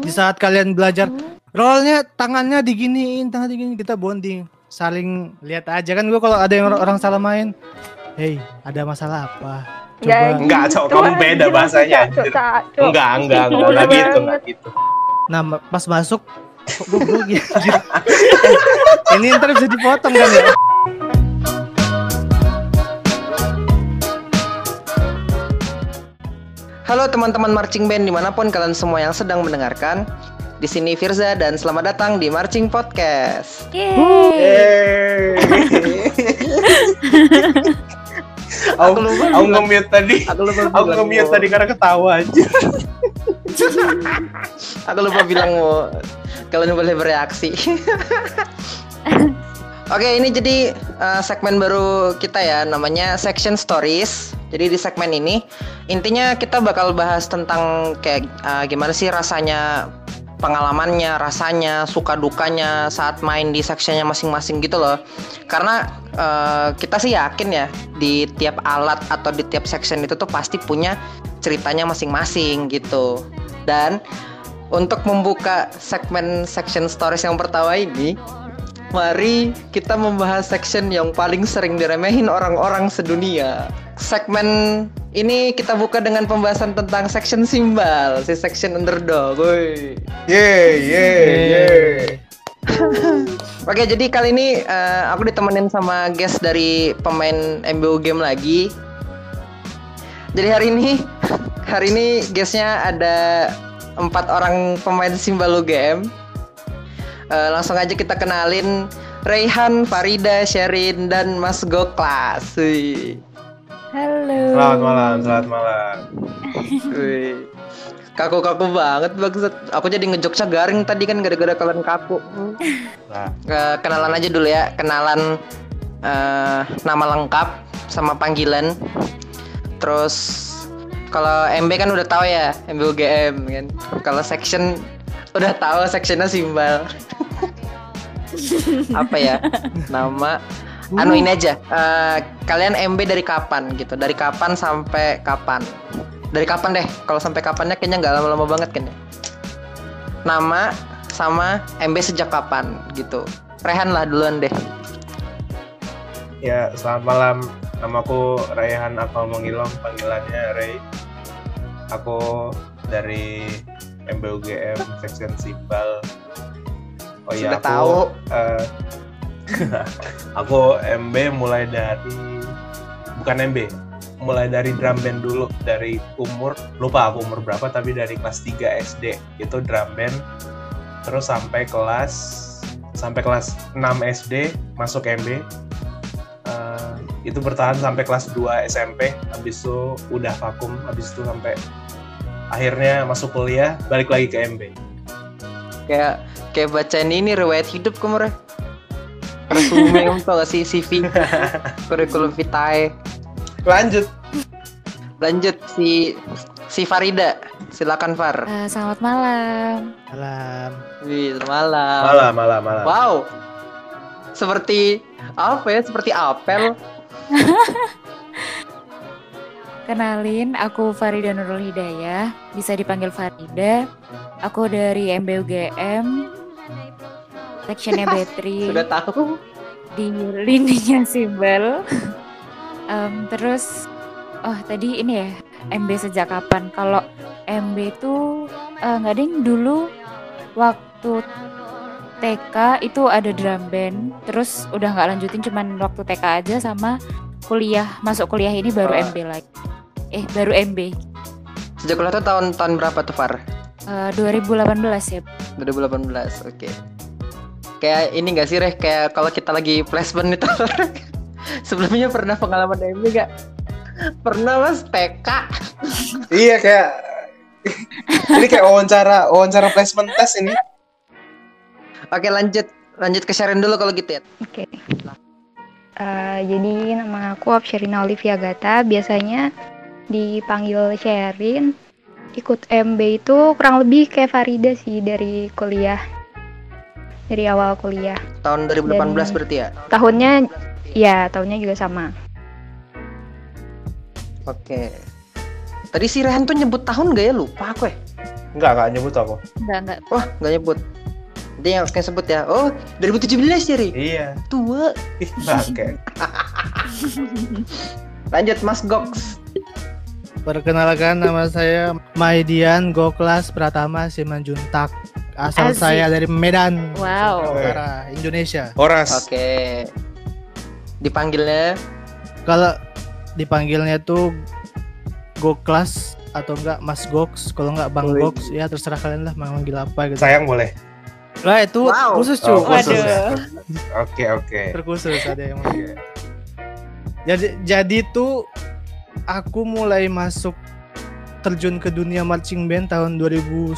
Di saat kalian belajar, rollnya tangannya diginiin, tangan diginiin, kita bonding, saling lihat aja kan gue kalau ada yang orang salah main, hey ada masalah apa? Coba. Enggak, cok, kamu beda bahasanya. Enggak, enggak, enggak, enggak gitu, enggak gitu. Nah, pas masuk, gue gitu. Ini ntar bisa dipotong kan ya? Halo teman-teman marching band di mana pun kalian semua yang sedang mendengarkan. Di sini Firza dan selamat datang di Marching Podcast. Yeay. aku lupa. Aku nge tadi. Aku lupa. Aku nge tadi karena ketawa aja. aku lupa bilang mau kalian boleh bereaksi. Oke, ini jadi uh, segmen baru kita ya, namanya Section Stories. Jadi di segmen ini intinya kita bakal bahas tentang kayak uh, gimana sih rasanya pengalamannya, rasanya, suka dukanya saat main di sectionnya masing-masing gitu loh. Karena uh, kita sih yakin ya di tiap alat atau di tiap section itu tuh pasti punya ceritanya masing-masing gitu. Dan untuk membuka segmen section stories yang pertama ini, Mari kita membahas section yang paling sering diremehin orang-orang sedunia. Segmen ini kita buka dengan pembahasan tentang section simbal, si section underdog. Woi. Yeay, yeay, yeay. Oke, jadi kali ini uh, aku ditemenin sama guest dari pemain MBO game lagi. Jadi hari ini, hari ini guestnya ada empat orang pemain simbal UGM uh, langsung aja kita kenalin Raihan, Farida, Sherin, dan Mas Goklas. Halo. Selamat malam, selamat malam. Kaku-kaku banget bagus. Aku jadi ngejoknya garing tadi kan gara-gara kalian kaku. Nah. Uh, kenalan aja dulu ya. Kenalan uh, nama lengkap sama panggilan. Terus kalau MB kan udah tahu ya, MB UGM kan. Kalau section udah tahu sectionnya simbal. Apa ya? Nama. Anu ini aja. Uh, kalian MB dari kapan gitu? Dari kapan sampai kapan? Dari kapan deh? Kalau sampai kapannya kayaknya nggak lama-lama banget kan ya? Nama sama MB sejak kapan gitu? Rehan lah duluan deh. Ya selamat malam. Namaku Rehan Akmal Mengilong panggilannya Ray aku dari MBUGM section Simbal. Oh iya aku tahu. uh, aku MB mulai dari bukan MB mulai dari drum band dulu dari umur lupa aku umur berapa tapi dari kelas 3 SD itu drum band. Terus sampai kelas sampai kelas 6 SD masuk MB uh, itu bertahan sampai kelas 2 SMP habis itu udah vakum habis itu sampai akhirnya masuk kuliah balik lagi ke MB kayak kayak bacain ini riwayat hidup kamu re resume kamu tau gak sih CV kurikulum vitae. Lanjut. Lanjut si si Farida. Silakan Far. Uh, selamat malam. Malam. Wih, malam. Malam malam malam. Wow. Seperti apa ya? Seperti apel Kenalin, aku Farida Nurul Hidayah, bisa dipanggil Farida. Aku dari MBUGM, sectionnya battery. Sudah tahu. Di lininya simbol. um, terus, oh tadi ini ya, MB sejak kapan? Kalau MB itu uh, nggak ding dulu waktu TK itu ada drum band, terus udah nggak lanjutin cuman waktu TK aja sama kuliah masuk kuliah ini baru uh, MB lagi eh baru MB sejak kuliah tuh tahun tahun berapa tuh Far? Uh, 2018 ya 2018 oke okay. kayak ini gak sih Reh kayak kalau kita lagi placement itu sebelumnya pernah pengalaman MB gak? pernah mas TK iya kayak ini kayak wawancara wawancara placement test ini oke lanjut lanjut ke Sharon dulu kalau gitu ya oke okay. Uh, jadi nama aku Absherina Olivia Gata. Biasanya dipanggil Sherin ikut MB itu kurang lebih kayak Farida sih dari kuliah dari awal kuliah tahun 2018 Dan berarti ya tahunnya ya tahunnya juga sama oke tadi si Rehan tuh nyebut tahun gak ya lupa aku ya Enggak, enggak nyebut aku. Enggak, enggak. Wah, nggak nyebut. Dia yang harusnya sebut ya. Oh, 2017 ya, Ri? Iya. Tua. Bangke. Lanjut Mas Gox. Perkenalkan nama saya Maidian Goklas Pratama Simanjuntak. Asal Asik. saya dari Medan, Wow. Sumatera Utara, Indonesia. Horas. Oke. Dipanggilnya Kalau dipanggilnya tuh Goklas atau enggak Mas Goks, kalau enggak Bang Wih. Goks, ya terserah kalian lah mau manggil apa gitu. Sayang boleh. Lah itu Wow. khusus Oh, cuy. khusus ya. Waduh. Oke, oke. terkhusus ada yang manggil. Jadi jadi tuh aku mulai masuk terjun ke dunia marching band tahun 2011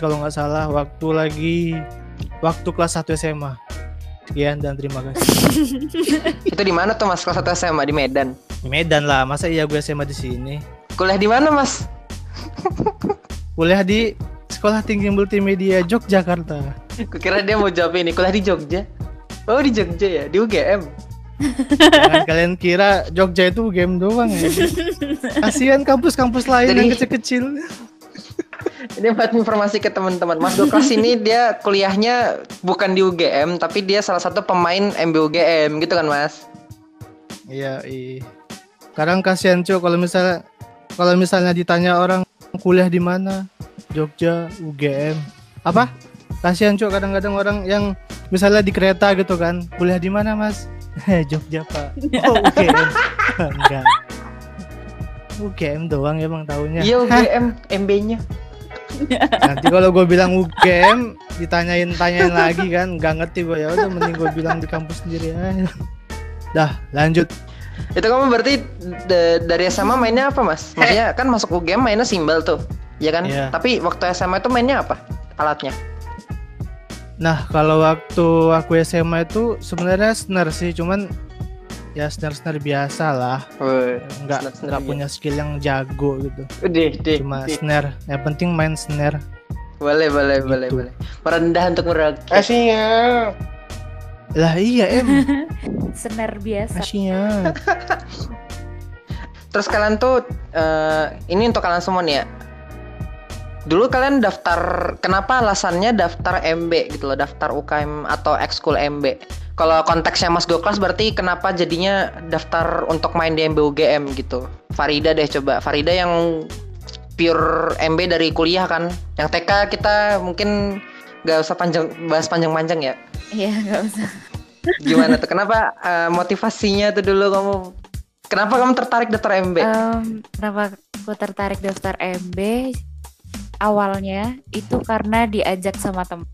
kalau nggak salah waktu lagi waktu kelas 1 SMA. Sekian dan terima kasih. itu di mana tuh Mas kelas 1 SMA di Medan? Di Medan lah, masa iya gue SMA di sini. Kuliah di mana, Mas? Kuliah di Sekolah Tinggi Multimedia Yogyakarta. Kukira dia mau jawab ini kuliah di Jogja. Oh, di Jogja ya, di UGM. Jangan kalian kira Jogja itu game doang ya. Kasihan kampus-kampus lain Jadi- yang kecil-kecil. Ini buat informasi ke teman-teman. Mas Doklas ini dia kuliahnya bukan di UGM, tapi dia salah satu pemain MBUGM gitu kan, Mas? Iya, iya. Kadang kasihan cuy kalau misalnya kalau misalnya ditanya orang kuliah di mana? Jogja, UGM. Apa? Kasihan cuy kadang-kadang orang yang misalnya di kereta gitu kan, kuliah di mana, Mas? Eh, Jogja, Pak. Oh, UGM. Enggak. UGM doang emang tahunya. Iya UGM, MB-nya. Nanti kalau gue bilang UGM, ditanyain tanyain lagi kan, nggak ngerti gue ya udah mending gue bilang di kampus sendiri aja. Dah, lanjut. Itu kamu berarti da- dari SMA mainnya apa, Mas? Maksudnya kan masuk UGM mainnya simbal tuh. Ya kan? Iya. Tapi waktu SMA itu mainnya apa? Alatnya. Nah, kalau waktu aku SMA itu sebenarnya snare sih, cuman ya snare-snare biasa lah. Nggak Snare-snare nggak biasa. punya skill yang jago gitu. Udah, deh. Cuma deh. snare. Yang penting main snare. Boleh, boleh, boleh, Gitu. boleh. Merendah untuk merakit. Asyik. Lah iya em, Senar biasa. asyiknya. Terus kalian tuh eh, ini untuk kalian semua nih ya. Dulu kalian daftar kenapa alasannya daftar MB gitu loh, daftar UKM atau ekskul MB. Kalau konteksnya Mas Goklas berarti kenapa jadinya daftar untuk main di MB UGM gitu. Farida deh coba. Farida yang pure MB dari kuliah kan. Yang TK kita mungkin nggak usah panjang bahas panjang-panjang ya. Iya, nggak usah. Gimana tuh? Kenapa eh, motivasinya tuh dulu kamu Kenapa kamu tertarik daftar MB? Em, kenapa aku tertarik daftar MB? Awalnya itu karena diajak sama temen.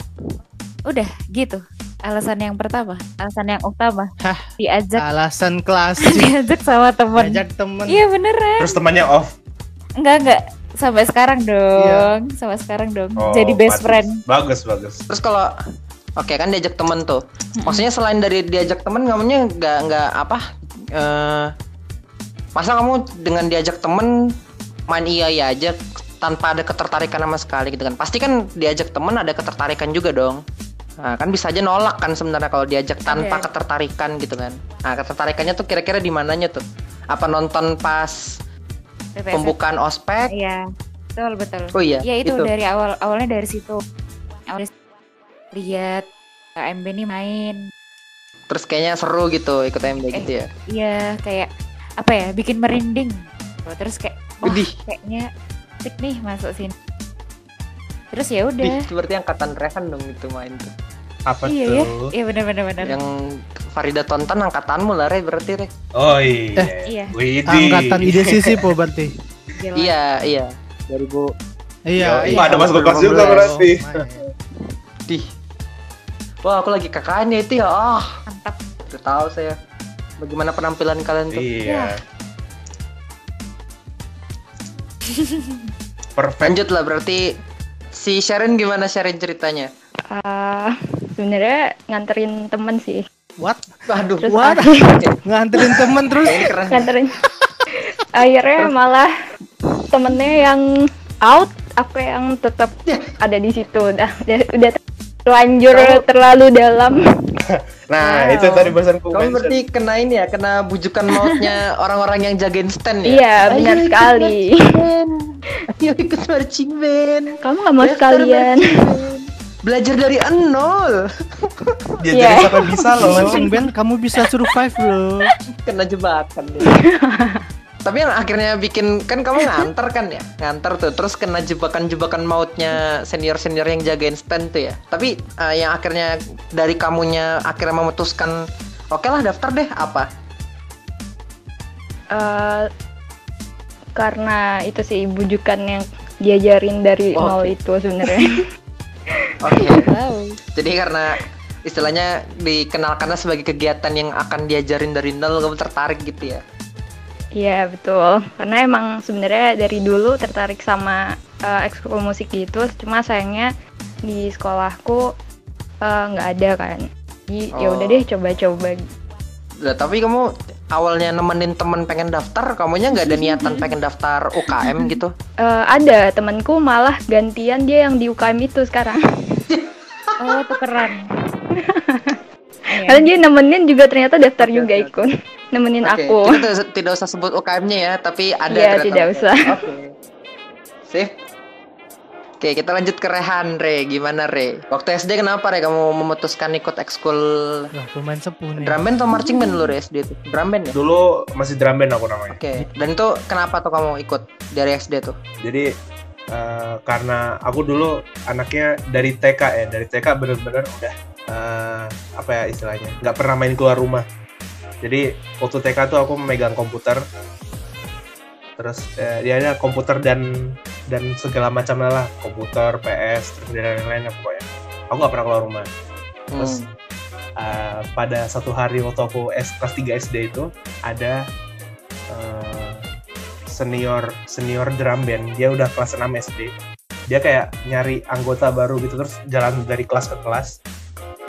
Udah gitu. Alasan yang pertama, alasan yang utama. Hah, Diajak Alasan klasik. diajak sama temen. Ajak temen. Iya beneran. Terus temannya off. Enggak enggak. Sampai sekarang dong. Sampai sekarang dong. Oh, Jadi best pantes. friend. Bagus, bagus. Terus kalau oke kan diajak temen tuh. Maksudnya selain dari diajak temen kamunya nggak nggak apa? eh masa kamu dengan diajak temen main iya iya aja tanpa ada ketertarikan sama sekali gitu kan? Pasti kan diajak temen ada ketertarikan juga dong. Nah, kan bisa aja nolak kan sebenarnya kalau diajak tanpa Iya. ketertarikan gitu kan. Nah, ketertarikannya tuh kira-kira di mananya tuh? Apa nonton pas PPSF. pembukaan ospek? Iya. Betul betul. Oh iya, Ya itu itu. dari awal awalnya dari situ. Lihat MB nih main. Terus kayaknya seru gitu ikut MB Eh. gitu ya. Iya kayak apa ya bikin merinding. Terus kayak wah Widih. kayaknya asik nih masuk sini. Terus ya Ih, udah. seperti angkatan Rehan dong itu main tuh. Apa Iya ya. tuh? Iya benar benar benar. Yang Farida tonton angkatanmu lah Re berarti Re. Oh iya. Iya. Widih. Angkatan ide sisi po berarti. Iya, iya. 2000 Iya, iya. ada masuk kelas juga 2015. berarti. Dih. Wah, aku lagi kakaknya itu ya. Ah, Mantap. udah tahu saya. Bagaimana penampilan kalian tuh? Iya. Perfect. Lanjut lah berarti si Sharon gimana Sharon ceritanya? Eh, sebenarnya nganterin temen sih. What? Waduh, Terus What? Nganterin temen terus. nganterin. Akhirnya malah temennya yang out, aku yang tetap ada di situ. Udah, udah, udah terlanjur terlalu dalam. Nah, Wow. itu tadi bahasanku Kamu mention. berarti kena ini ya, kena bujukan mautnya orang-orang yang jagain stand ya? Iya, benar Ayo sekali. Ayo ikut marching band. Kamu nggak mau Daftar sekalian? Belajar dari nol. Dia Iya. jadi bisa loh. Marching band kamu bisa survive loh. Kena jebakan deh. Tapi yang akhirnya bikin kan kamu nganter kan ya, nganter tuh, terus kena jebakan-jebakan mautnya senior-senior yang jagain stand tuh ya. Tapi eh, yang akhirnya dari kamunya akhirnya memutuskan, oke lah daftar deh apa? Eh, karena itu sih bujukan yang diajarin dari Oke. nol itu sebenarnya. Oke. Wow. Jadi karena istilahnya dikenalkannya sebagai kegiatan yang akan diajarin dari nol, kamu tertarik gitu ya? Iya betul. Karena emang sebenarnya dari dulu tertarik sama eh, ekskul musik gitu. Cuma sayangnya di sekolahku eh, nggak ada kan. Jadi ya udah Oh. deh coba-coba. Lah, tapi kamu awalnya nemenin temen pengen daftar, kamunya nggak ada niatan pengen daftar UKM gitu? Eh, ada temanku malah gantian dia yang di UKM itu sekarang. Oh, tukeran. Iya. Karena dia nemenin juga ternyata daftar Oke, juga oke, ikut. Nemenin Oke, aku. kita tidak, tidak usah sebut UKM-nya ya, tapi ada Iya, ternyata. tidak usah. Oke. Sip. Oke, kita lanjut ke Rehan, Re. Gimana, Re? Waktu SD kenapa, Re, kamu memutuskan ikut ekskul Wah, pemain sepuh nih. drum band atau marching band dulu, Re, SD itu? Drum band ya? Dulu masih drum band aku namanya. Oke, dan itu kenapa tuh kamu ikut dari SD tuh? Jadi eh, karena aku dulu anaknya dari TK ya, dari TK bener-bener udah eh, apa ya istilahnya, nggak pernah main keluar rumah. Jadi waktu TK tuh aku memegang komputer, terus eh, dia ada komputer dan dan segala macam lah, komputer, PS, terus dan lain-lain pokoknya. Aku nggak pernah keluar rumah. Terus Hmm. uh, pada satu hari waktu aku S, kelas 3 SD itu ada uh, senior senior drum band dia udah kelas 6 SD dia kayak nyari anggota baru gitu terus jalan dari kelas ke kelas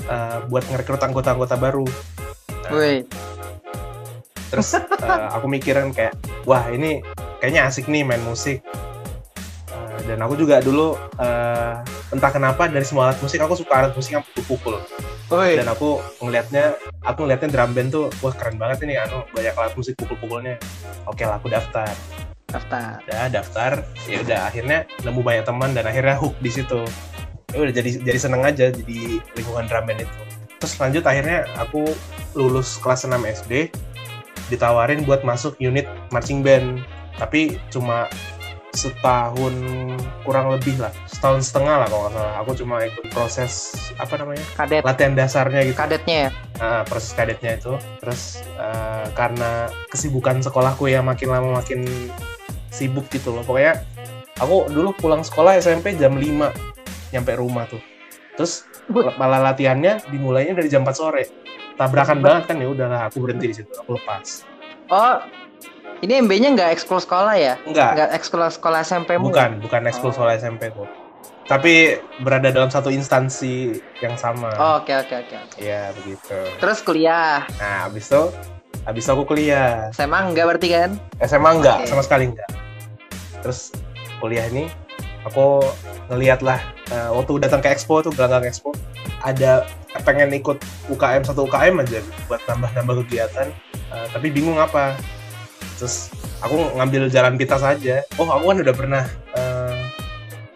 uh, buat ngerekrut anggota-anggota baru. Nah, Woi, terus uh, aku mikirin kayak wah ini kayaknya asik nih main musik. Uh, dan aku juga dulu uh, entah kenapa dari semua alat musik aku suka alat musik yang pukul-pukul. Dan aku ngelihatnya aku ngelihatnya drum band tuh wah keren banget ini anu banyak alat musik pukul-pukulnya. Oke lah aku daftar. Daftar. udah daftar. Ya udah akhirnya nemu banyak teman dan akhirnya hook di situ ya udah jadi jadi seneng aja jadi lingkungan drum band itu. Terus lanjut akhirnya aku lulus kelas 6 SD ditawarin buat masuk unit marching band. Tapi cuma setahun kurang lebih lah setahun setengah lah kalau nggak salah. Aku cuma ikut proses apa namanya Kadet. latihan dasarnya gitu. Kadetnya ya? Nah, proses kadetnya itu. Terus eh, karena kesibukan sekolahku yang makin lama makin sibuk gitu loh. Pokoknya aku dulu pulang sekolah SMP jam 5 nyampe rumah tuh terus malah latihannya dimulainya dari jam 4 sore tabrakan banget kan ya udahlah aku berhenti di situ aku lepas Oh, ini MB-nya nggak ekskul sekolah ya? enggak Nggak ekskul sekolah SMP bukan bukan ekskul Oh. sekolah SMP tuh tapi berada dalam satu instansi yang sama Oh, Oke, oke, oke. ya begitu Terus kuliah. nah habis itu habis itu aku kuliah SMA enggak berarti kan? SMA enggak, Oke. sama sekali enggak. Terus kuliah ini aku ngeliat lah eh, waktu datang ke Expo tuh gelanggang Expo ada pengen ikut UKM satu UKM aja buat nambah-nambah kegiatan. Eh, tapi bingung apa. Terus aku ngambil jalan pintas saja. Oh aku kan udah pernah eh,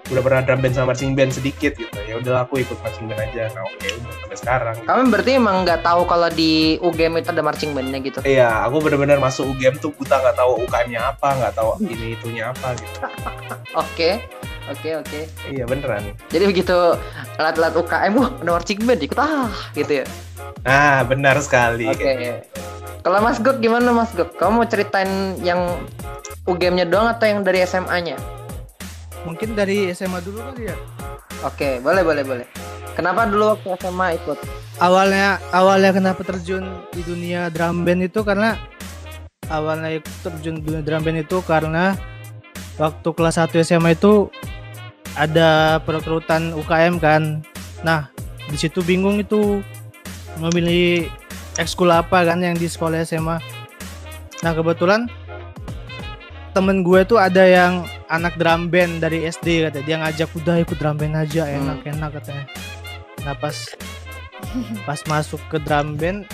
udah pernah drum band sama marching band sedikit gitu. Ya udah aku ikut marching band aja. Nah oke udah sampai sekarang. Kamu berarti emang nggak tahu kalau di UGM itu ada marching bandnya gitu? Iya, aku bener-bener masuk UGM tuh buta nggak tahu UKM-nya apa, nggak tahu ini itunya apa gitu. Oke, oke, oke. Iya beneran. Jadi begitu alat-alat UKM, wah marching band ikut ah, gitu ya. Ah, benar sekali. Oke. Kalau Mas Gok gimana Mas Gok? Kamu mau ceritain yang UGM-nya doang atau yang dari SMA-nya? Mungkin dari SMA dulu kali ya. Oke, boleh, boleh, boleh. Kenapa dulu waktu SMA ikut? Awalnya awalnya kenapa terjun di dunia drum band itu karena awalnya ikut terjun di dunia drum band itu karena waktu kelas 1 SMA itu ada perekrutan UKM kan. Nah, di situ bingung itu memilih ekskul apa kan yang di sekolah SMA. Nah, kebetulan temen gue tuh ada yang anak drum band dari SD katanya. Dia ngajak udah ikut drum band aja enak-enak katanya. Nah pas pas masuk ke drum band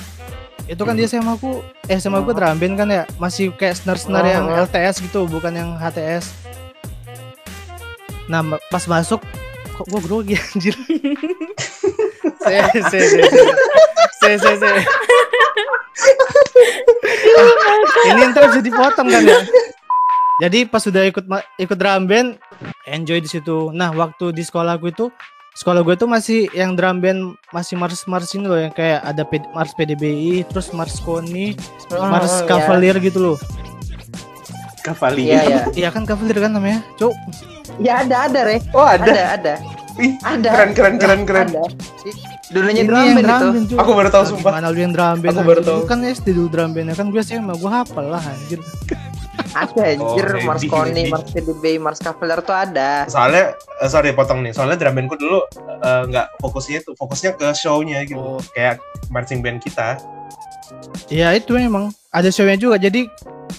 itu kan dia SMA aku eh SMA aku drum band kan ya? Masih kayak snare snare yang Oh. LTS gitu bukan yang HTS nah pas masuk kok gua grogi anjir? Se se se se se se ini ntar bisa dipotong kan ya? Jadi pas sudah ikut ikut drum band enjoy di situ. Nah waktu di sekolahku itu sekolah gue tuh masih yang drum band masih mars mars ini loh yang kayak ada P- mars PDBI terus mars koni mars Hmm, Cavalier gitu loh Kavali. Iya ya. iya kan Cavalier kan namanya cuk Ya ada ada re. Oh ada. Ada ada. Ih, Ada. keren keren keren keren. Ada. Dulunya drum yang band itu. band. Aku baru tahu sumpah. Gimana lu yang drum band? Aku baru tahu. Kan SD dulu drum band kan gue sih emang gue hafal lah anjir. Ada anjir Oh, Mars Koni. Mars PDB, Mars Cavalier tuh ada. Soalnya eh, sorry potong nih. Soalnya drum bandku dulu eh, nggak fokusnya itu fokusnya ke show-nya gitu. Oh. Kayak marching band kita. Iya itu emang ada show-nya juga. Jadi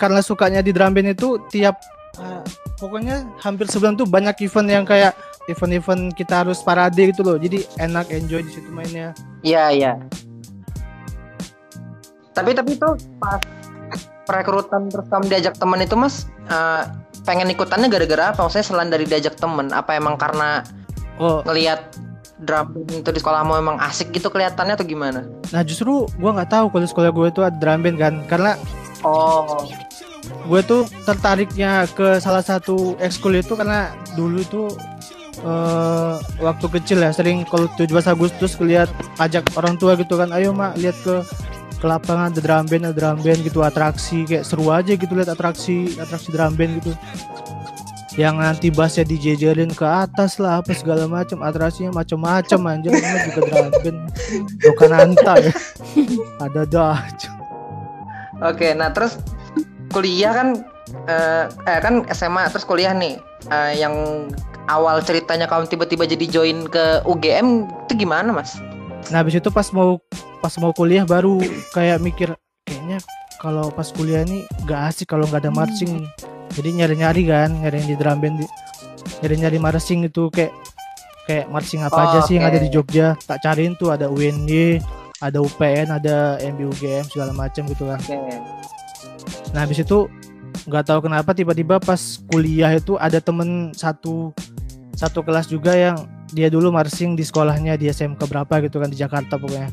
karena sukanya di drum band itu tiap ah, pokoknya hampir sebulan tuh banyak event yang kayak event-event kita harus parade gitu loh. Jadi enak enjoy di situ mainnya. Iya iya. Tapi tapi itu pas perekrutan terus kamu diajak teman itu mas eh, pengen ikutannya gara-gara apa? Maksudnya selain dari diajak temen, apa emang karena Oh, ngelihat drum band itu di sekolahmu emang asik gitu kelihatannya atau gimana? nah justru gua nggak tahu kalau sekolah gue itu ada drum band kan. Karena Oh, gue tuh tertariknya ke salah satu ekskul itu karena dulu itu eh waktu kecil ya sering kalau 17 Agustus lihat ajak orang tua gitu kan ayo mak lihat ke ke lapangan ada drum band ada drum band gitu atraksi kayak seru aja gitu lihat atraksi atraksi drum band gitu. Yang nanti bassnya dijejerin ke atas lah apa segala macam atraksinya macam-macam anjir ini juga drum band. Bukan anta ya. Ada dah oke. Nah terus kuliah kan eh, eh kan SMA terus kuliah nih Eh, yang awal ceritanya kamu tiba-tiba jadi join ke UGM itu gimana mas? Nah habis itu pas mau pas mau kuliah baru kayak mikir kayaknya kalau pas kuliah ini gak asik kalau nggak ada marching. Jadi nyari-nyari kan, nyari di drum band, di- nyari-nyari marching itu kayak kayak marching apa Oh, aja sih yang ada di Jogja. Tak cariin tuh ada UNY, ada UPN, ada MBUGM segala macam gitu kan. Nah habis itu nggak tahu kenapa tiba-tiba pas kuliah itu ada temen satu satu kelas juga yang dia dulu marching di sekolahnya di SMK berapa gitu kan di Jakarta pokoknya.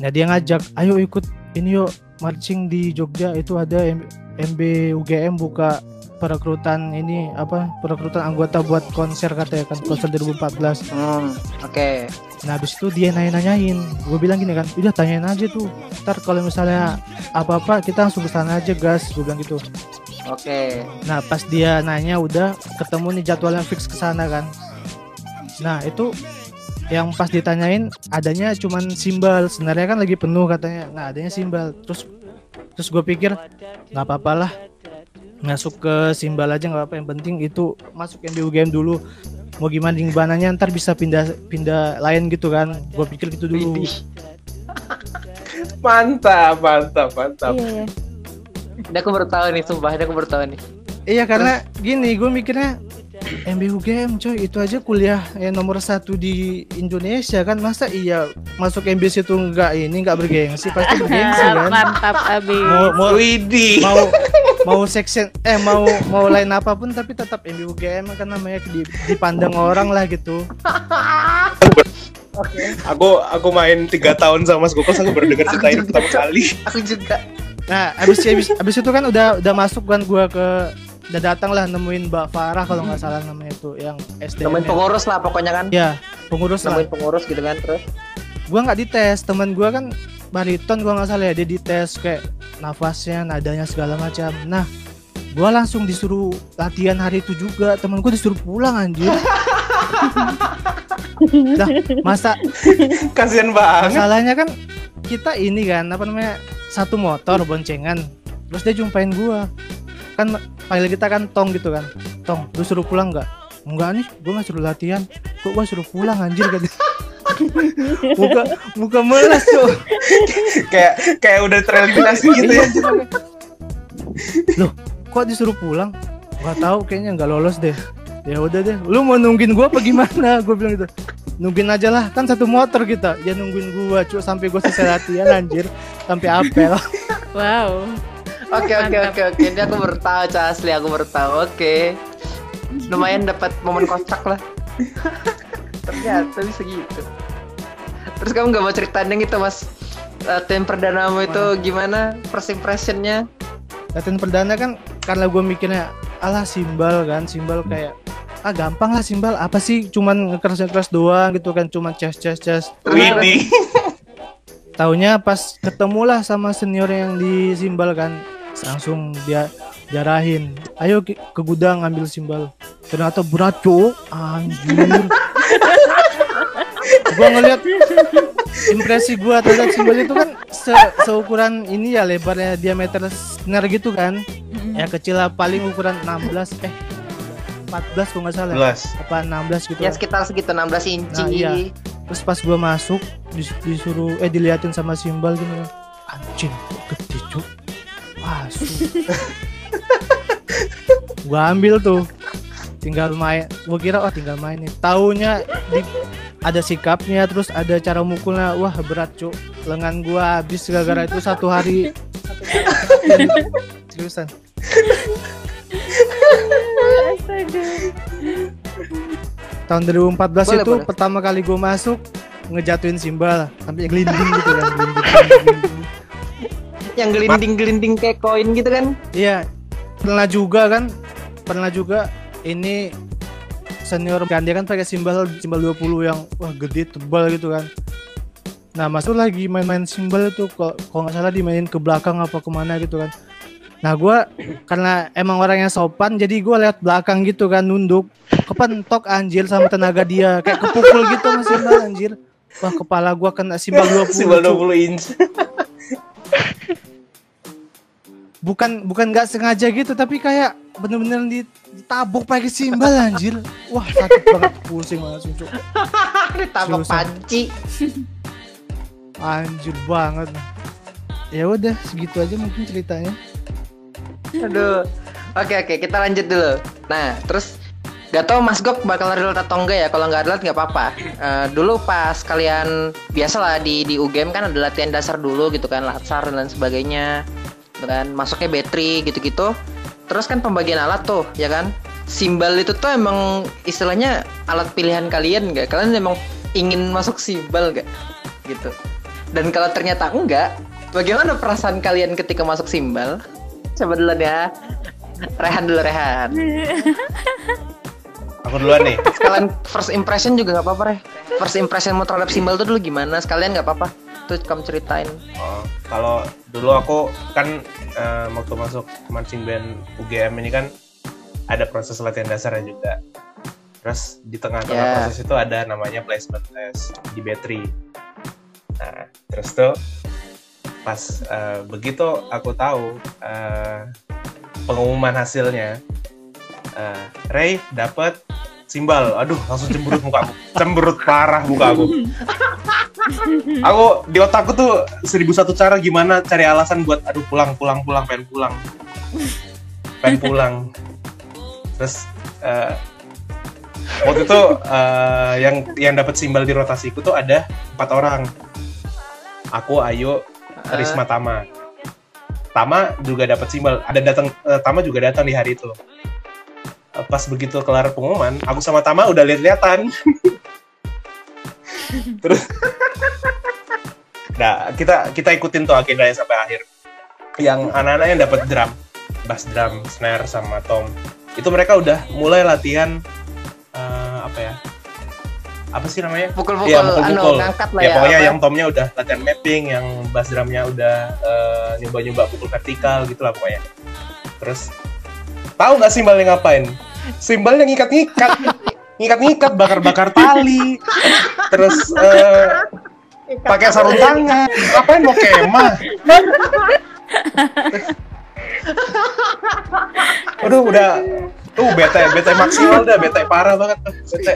Nah dia ngajak, ayo ikut ini yuk marching di Jogja itu ada M- MB UGM buka perekrutan ini apa perekrutan anggota buat konser katanya kan konser 2014 Hmm, oke. Nah habis itu dia nanya-nanyain. Gue bilang gini kan Udah tanyain aja tuh. Ntar kalau misalnya Apa-apa kita langsung ke sana aja gas Gue bilang gitu. Oke. Nah pas dia nanya udah Ketemu nih jadwalnya fix ke sana kan. Nah itu Yang pas ditanyain Adanya cuman simbal. Sebenarnya kan lagi penuh katanya. Nah adanya simbal. Terus Terus gue pikir nggak apa-apa Masuk ke simbal aja nggak apa Yang penting itu Masuk MBUGM dulu mau gimana gimana ntar bisa pindah pindah lain gitu kan gue pikir gitu dulu. Mantap, mantap, mantap. Iya, iya. Ini aku baru tahu nih, sumpah. Ini aku baru tahu nih. iya karena gini gue mikirnya MBUGM coy itu aja kuliah yang nomor satu di Indonesia kan masa iya masuk MBC itu nggak ini nggak bergengsi pasti bergengsi kan Mantap abis. mau mau Widih. mau mau section eh mau mau lain apa pun tapi tetap MBUGM kan namanya di- dipandang orang lah gitu Aku aku main tiga tahun sama Mas Gokos aku baru dengar cerita ini pertama kali. Aku juga. Nah, abis, abis, abis itu kan udah udah masuk kan gua ke udah datang lah nemuin Mbak Farah kalau nggak salah namanya itu yang SDM. Nemuin pengurus lah pokoknya kan. Ya, pengurus lah. Nemuin pengurus gitu kan terus. Gua nggak dites, teman gua kan bariton gua nggak salah ya, dia dites kayak nafasnya, nadanya segala macam. Nah, gua langsung disuruh latihan hari itu juga. Temen gua disuruh pulang anjir. Lah, masa Kasian banget. masalahnya kan kita ini kan apa namanya satu motor boncengan terus dia jumpain gua kan panggil kita kan tong gitu kan. Tong lu suruh pulang nggak? Enggak nih gua nggak suruh latihan. Kok gua suruh pulang anjir kan muka muka melas tuh kayak kayak udah tereliminasi gitu ya. loh kok disuruh pulang? Nggak tahu kayaknya nggak lolos deh. Ya udah deh lu mau nungguin gua apa gimana? Gua bilang gitu. Nungguin aja lah kan satu motor kita. Ya nungguin gua cuy sampai gua selesai latihan anjir. Sampai apel. Wow. Oke oke oke oke. Ini aku bertahu Ca, asli aku bertahu. Oke. Lumayan dapat momen kocak lah. Ternyata bisa gitu. Terus kamu nggak mau ceritain yang itu mas? Latihan perdanamu itu gimana? First impressionnya? latihan perdana kan karena gua mikirnya alah simbal kan simbal kayak ah gampang lah simbal apa sih cuman ngekeras ngekeras doang gitu kan cuman ces ces ces Widih. Taunya pas ketemulah sama senior yang di simbal kan langsung dia jarahin ayo ke gudang ambil simbal ternyata berat cuk anjir gua ngeliat impresi gua terhadap simbal itu kan se- seukuran ini ya lebarnya diameter senar gitu kan Mm-mm. ya kecil lah paling ukuran 16 eh 14 kalau nggak salah Jelas. apa 16 gitu Ya sekitar segitu 16 inci. Nah, iya. Terus pas gua masuk dis- disuruh eh diliatin sama simbal gitu kan. Anjing, kok gede Asu. gua ambil tuh. Tinggal main. Gua kira oh tinggal main nih. Taunya di ada sikapnya terus ada cara mukulnya. Wah, berat cuk. Lengan gua habis gara-gara itu satu hari. Seriusan. Tahun 2014 Boleh, itu boleh. pertama kali gue masuk ngejatuhin simbal sampai gelinding gitu kan gelinding, gelinding. Yang gelinding-gelinding kayak koin gitu kan? Iya pernah juga kan pernah juga ini senior kan dia kan pakai simbal simbal 20 yang wah gede tebal gitu kan nah masuk lagi main-main simbal itu kok kalau nggak salah dimainin ke belakang apa ke mana gitu kan nah gua karena emang orangnya sopan jadi gua lihat belakang gitu kan nunduk kepentok anjir sama tenaga dia kayak kepukul gitu sama simbal anjir wah kepala gua kena simbal 20 Simbal cu. 20 inch. Bukan bukan nggak sengaja gitu tapi kayak bener-bener di- ditabuk pakai simbal anjir wah sakit banget pusing langsung Cuk. Seriusan. panci. anjir banget ya udah segitu aja mungkin ceritanya Aduh. Oke oke kita lanjut dulu. Nah terus gak tau Mas Gok bakal relate atau enggak ya? Kalau nggak relate nggak apa-apa. Eh, dulu pas kalian biasalah di di UGM kan ada latihan dasar dulu gitu kan, latsar dan lain sebagainya. Kan masuknya battery gitu-gitu. Terus kan pembagian alat tuh ya kan. Simbal itu tuh emang istilahnya alat pilihan kalian nggak? Kalian emang ingin masuk simbal nggak? Gitu. Dan kalau ternyata enggak, bagaimana perasaan kalian ketika masuk simbal? Coba duluan ya. Rehan dulu Rehan. Aku duluan nih. Sekalian first impression juga nggak apa-apa Reh. First impression mau terhadap simbal tuh dulu gimana? Sekalian nggak apa-apa. Tuh kamu ceritain. Oh, kalau dulu aku kan eh, waktu masuk marching band UGM ini kan ada proses latihan dasarnya juga. Terus di tengah-tengah Ya. proses itu ada namanya placement test di battery. Nah, terus tuh pas eh, begitu aku tahu eh, pengumuman hasilnya, eh, Ray dapat simbal. Aduh, langsung cemberut muka aku. Cemberut parah muka aku. aku di otakku tuh seribu satu cara gimana cari alasan buat aduh pulang pulang pulang pengen pulang. Pengen pulang. Terus eh, waktu itu eh, yang yang dapat simbal di rotasiku tuh ada empat orang. Aku Ayu Risma Tama. Tama juga dapat simbal ada datang eh, Tama juga datang di hari itu. Eh, pas begitu kelar pengumuman aku sama Tama udah lihat-lihatan terus nah kita kita ikutin tuh agendanya sampai akhir yang anak-anak yang dapat drum bass drum snare sama tom itu mereka udah mulai latihan eh, apa ya apa sih namanya Pukul-pukul, Iya, anu, mukul-mukul. ngangkat lah ya, ya. pokoknya apa? yang tomnya udah latihan mapping yang bass drumnya udah eh, nyoba-nyoba pukul vertikal gitu lah pokoknya terus tahu nggak simbalnya ngapain simbalnya ngikat-ngikat ngikat-ngikat bakar-bakar tali. Terus eh, pakai sarung tangan. Ngapain mau kemah? Aduh udah. Tuh bete bete maksimal udah bete parah banget bete.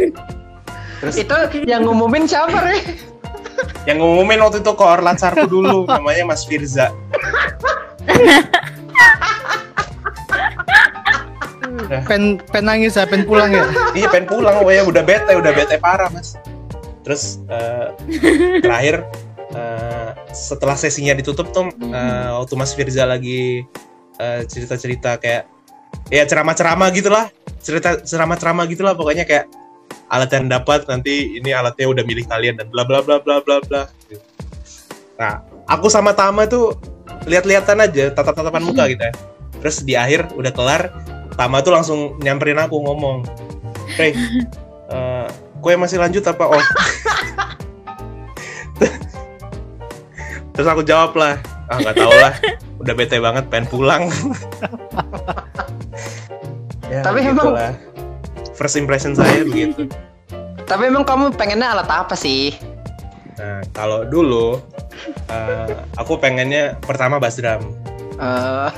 Terus Itu yang ngumumin siapa Reh? yang ngumumin waktu itu koor latsarku dulu namanya Mas Firza pen pen nangis ya pen pulang ya? Iya pengen pulang pokoknya udah bete udah bete parah mas. Terus eh, terakhir eh, setelah sesinya ditutup tuh eh, waktu Mas Firza lagi eh, cerita-cerita kayak ya ceramah-ceramah gitulah cerita ceramah-ceramah gitulah pokoknya kayak alat yang dapat nanti ini alatnya udah milih kalian dan bla bla bla bla bla bla. Nah aku sama Tama tuh lihat-lihatan aja tatap-tatapan muka gitu ya. Terus di akhir udah kelar Tama tuh langsung nyamperin aku ngomong Hey, eh, kue masih lanjut apa off? Terus aku jawab lah, ah nggak tahu lah, udah bete banget, pengen pulang. ya, Tapi gitulah. first impression saya begitu. Tapi emang kamu pengennya alat apa sih? Nah, kalau dulu eh, aku pengennya pertama bass drum. Eh,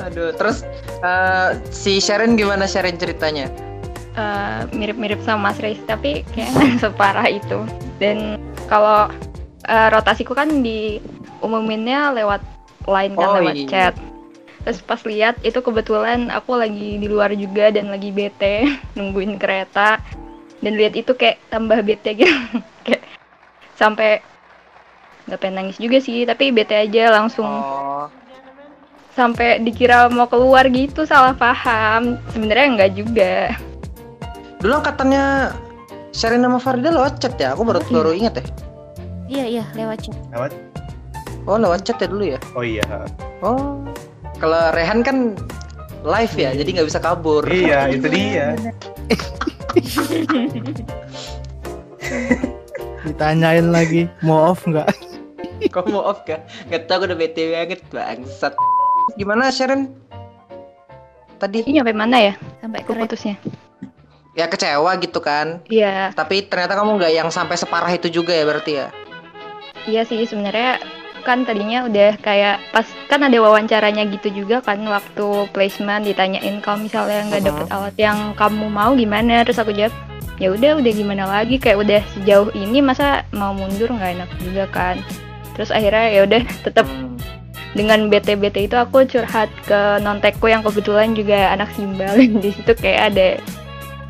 aduh, terus eh, si Sharon gimana Sharon ceritanya? Eh, mirip-mirip sama Mas Reis tapi kayak separah itu. Dan kalau eh, rotasiku kan diumuminnya lewat line kan Oh, lewat iya. chat. Terus pas lihat itu kebetulan aku lagi di luar juga dan lagi bete nungguin kereta. Dan lihat itu kayak tambah bete gitu. Kayak sampai nggak pengen nangis juga sih tapi bete aja langsung. Oh, sampai dikira mau keluar gitu salah paham sebenarnya enggak juga dulu angkatannya Sharon sama Farida lewat chat ya? Aku baru Oh, iya. baru ingat ya. Iya iya lewat chat. Lewat? Oh lewat chat ya dulu ya? Oh iya, Oh, kalau Rehan kan live ya, jadi nggak bisa kabur. iya itu dia. Ditanyain lagi, mau off nggak? Kau mau off gak? Gak tau, aku udah bete banget bangsat. Gimana Sharon? Tadi ini sampai mana ya Sampai aku kereta. putusnya ya kecewa gitu kan? iya Tapi ternyata kamu nggak yang sampai separah itu juga ya berarti ya? Iya sih sebenarnya kan tadinya udah kayak pas kan ada wawancaranya gitu juga kan waktu placement ditanyain kalau misalnya nggak dapet alat yang kamu mau gimana terus aku jawab ya udah udah gimana lagi kayak udah sejauh ini masa mau mundur nggak enak juga kan terus akhirnya ya udah tetap Hmm. Dengan BT-BT itu aku curhat ke nontekku yang kebetulan juga anak simbal di situ kayak ada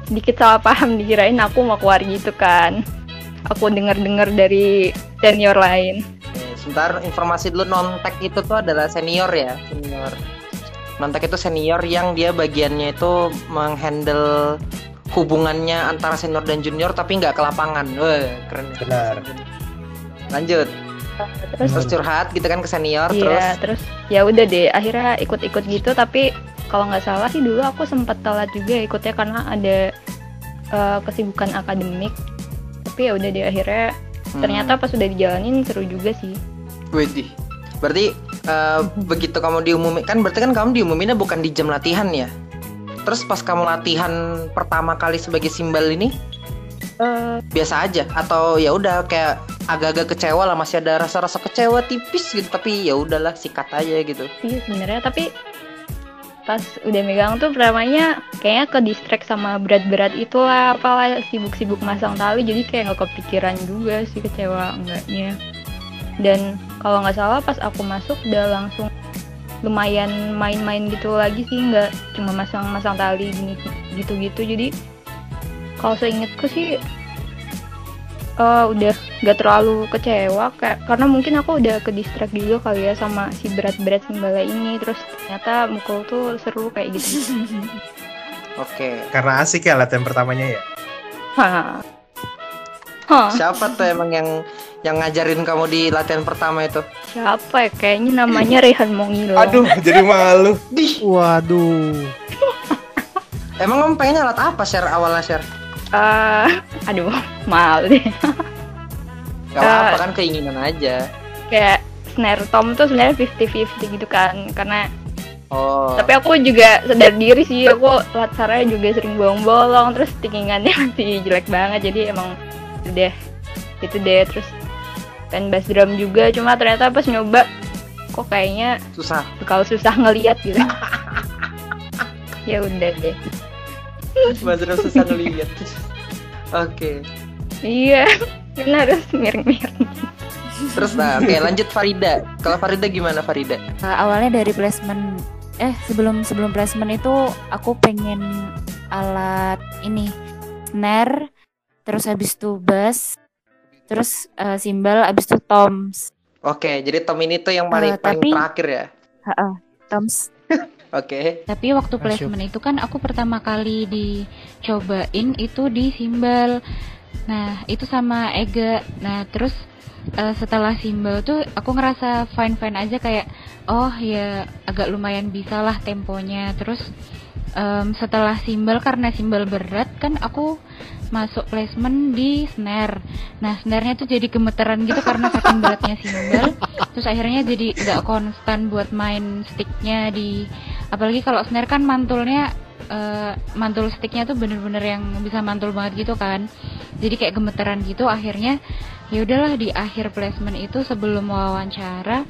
sedikit salah paham dikirain aku mau keluar gitu kan aku denger-denger dari senior lain Sebentar informasi dulu nontek itu tuh adalah senior ya, senior. Nontek itu senior yang dia bagiannya itu menghandle hubungannya antara senior dan junior tapi nggak ke lapangan. Wah, keren. ya. Benar. Lanjut. Terus Terus curhat gitu kan ke senior terus. iya terus ya udah deh akhirnya ikut-ikut gitu tapi kalau nggak salah sih dulu aku sempat telat juga ikutnya karena ada eh, kesibukan akademik tapi ya udah deh akhirnya Hmm. ternyata pas udah dijalanin seru juga sih Widih. Berarti eh, begitu kamu diumumin kan berarti kan kamu diumuminnya bukan di jam latihan ya. Terus pas kamu latihan pertama kali sebagai simbal ini Eh, biasa aja. Atau ya udah kayak agak-agak kecewa lah masih ada rasa-rasa kecewa tipis gitu. Tapi ya udahlah sikat aja gitu. sih sebenarnya. Tapi pas udah megang tuh pertamanya kayaknya ke distract sama berat-berat itulah. Apalah sibuk-sibuk masang tali jadi kayak nggak kepikiran juga sih kecewa enggaknya. Dan kalau nggak salah pas aku masuk udah langsung lumayan main-main gitu lagi sih. Nggak cuma masang-masang tali gini gitu-gitu jadi kalau seingetku sih eh, udah nggak terlalu kecewa kayak karena mungkin aku udah ke distract juga kali ya sama si berat-berat sembala ini terus ternyata mukul tuh seru kayak gitu Oke. Karena asik ya latihan pertamanya ya. Hah. Hah, Siapa tuh emang yang yang ngajarin kamu di latihan pertama itu? siapa ya? Kayaknya namanya Rehan Mongilo. Aduh, jadi malu. Dih, Waduh. emang kamu pengennya alat apa share awalnya share? Eh, aduh, mal deh. Gak apa-apa Eh. kan keinginan aja. Kayak snare tom tuh sebenarnya 50-50 gitu kan. Karena Oh. tapi aku juga sadar diri sih, aku latsarnya juga sering bolong-bolong terus tinggingannya masih jelek banget. Jadi emang udah itu deh terus dan bass drum juga cuma ternyata pas nyoba kok kayaknya susah. bakal susah ngeliat gitu. ya udah deh. Bazar susah ngeliat. Oke. Iya, kan harus miring-miring. Terus nah, oke lanjut Farida. Kalau Farida gimana Farida? Uh, awalnya dari placement eh sebelum sebelum placement itu aku pengen alat ini snare, terus habis itu bass, terus eh, cymbal, habis itu toms. Oke, jadi Tom ini tuh yang paling, Eh, paling tapi- terakhir ya. Heeh, toms. Oke. Tapi waktu placement itu kan aku pertama kali dicobain itu di Simbal. Nah, itu sama Ega. Nah, terus eh, setelah Simbal tuh aku ngerasa fine-fine aja kayak oh ya agak lumayan bisa lah temponya. Terus em, setelah Simbal karena Simbal berat kan aku masuk placement di snare. Nah, snare-nya tuh jadi gemeteran gitu karena saking beratnya Simbal. Terus akhirnya jadi nggak konstan buat main sticknya di apalagi kalau snare kan mantulnya eh, mantul sticknya tuh bener-bener yang bisa mantul banget gitu kan. Jadi kayak gemeteran gitu akhirnya ya udahlah di akhir placement itu sebelum wawancara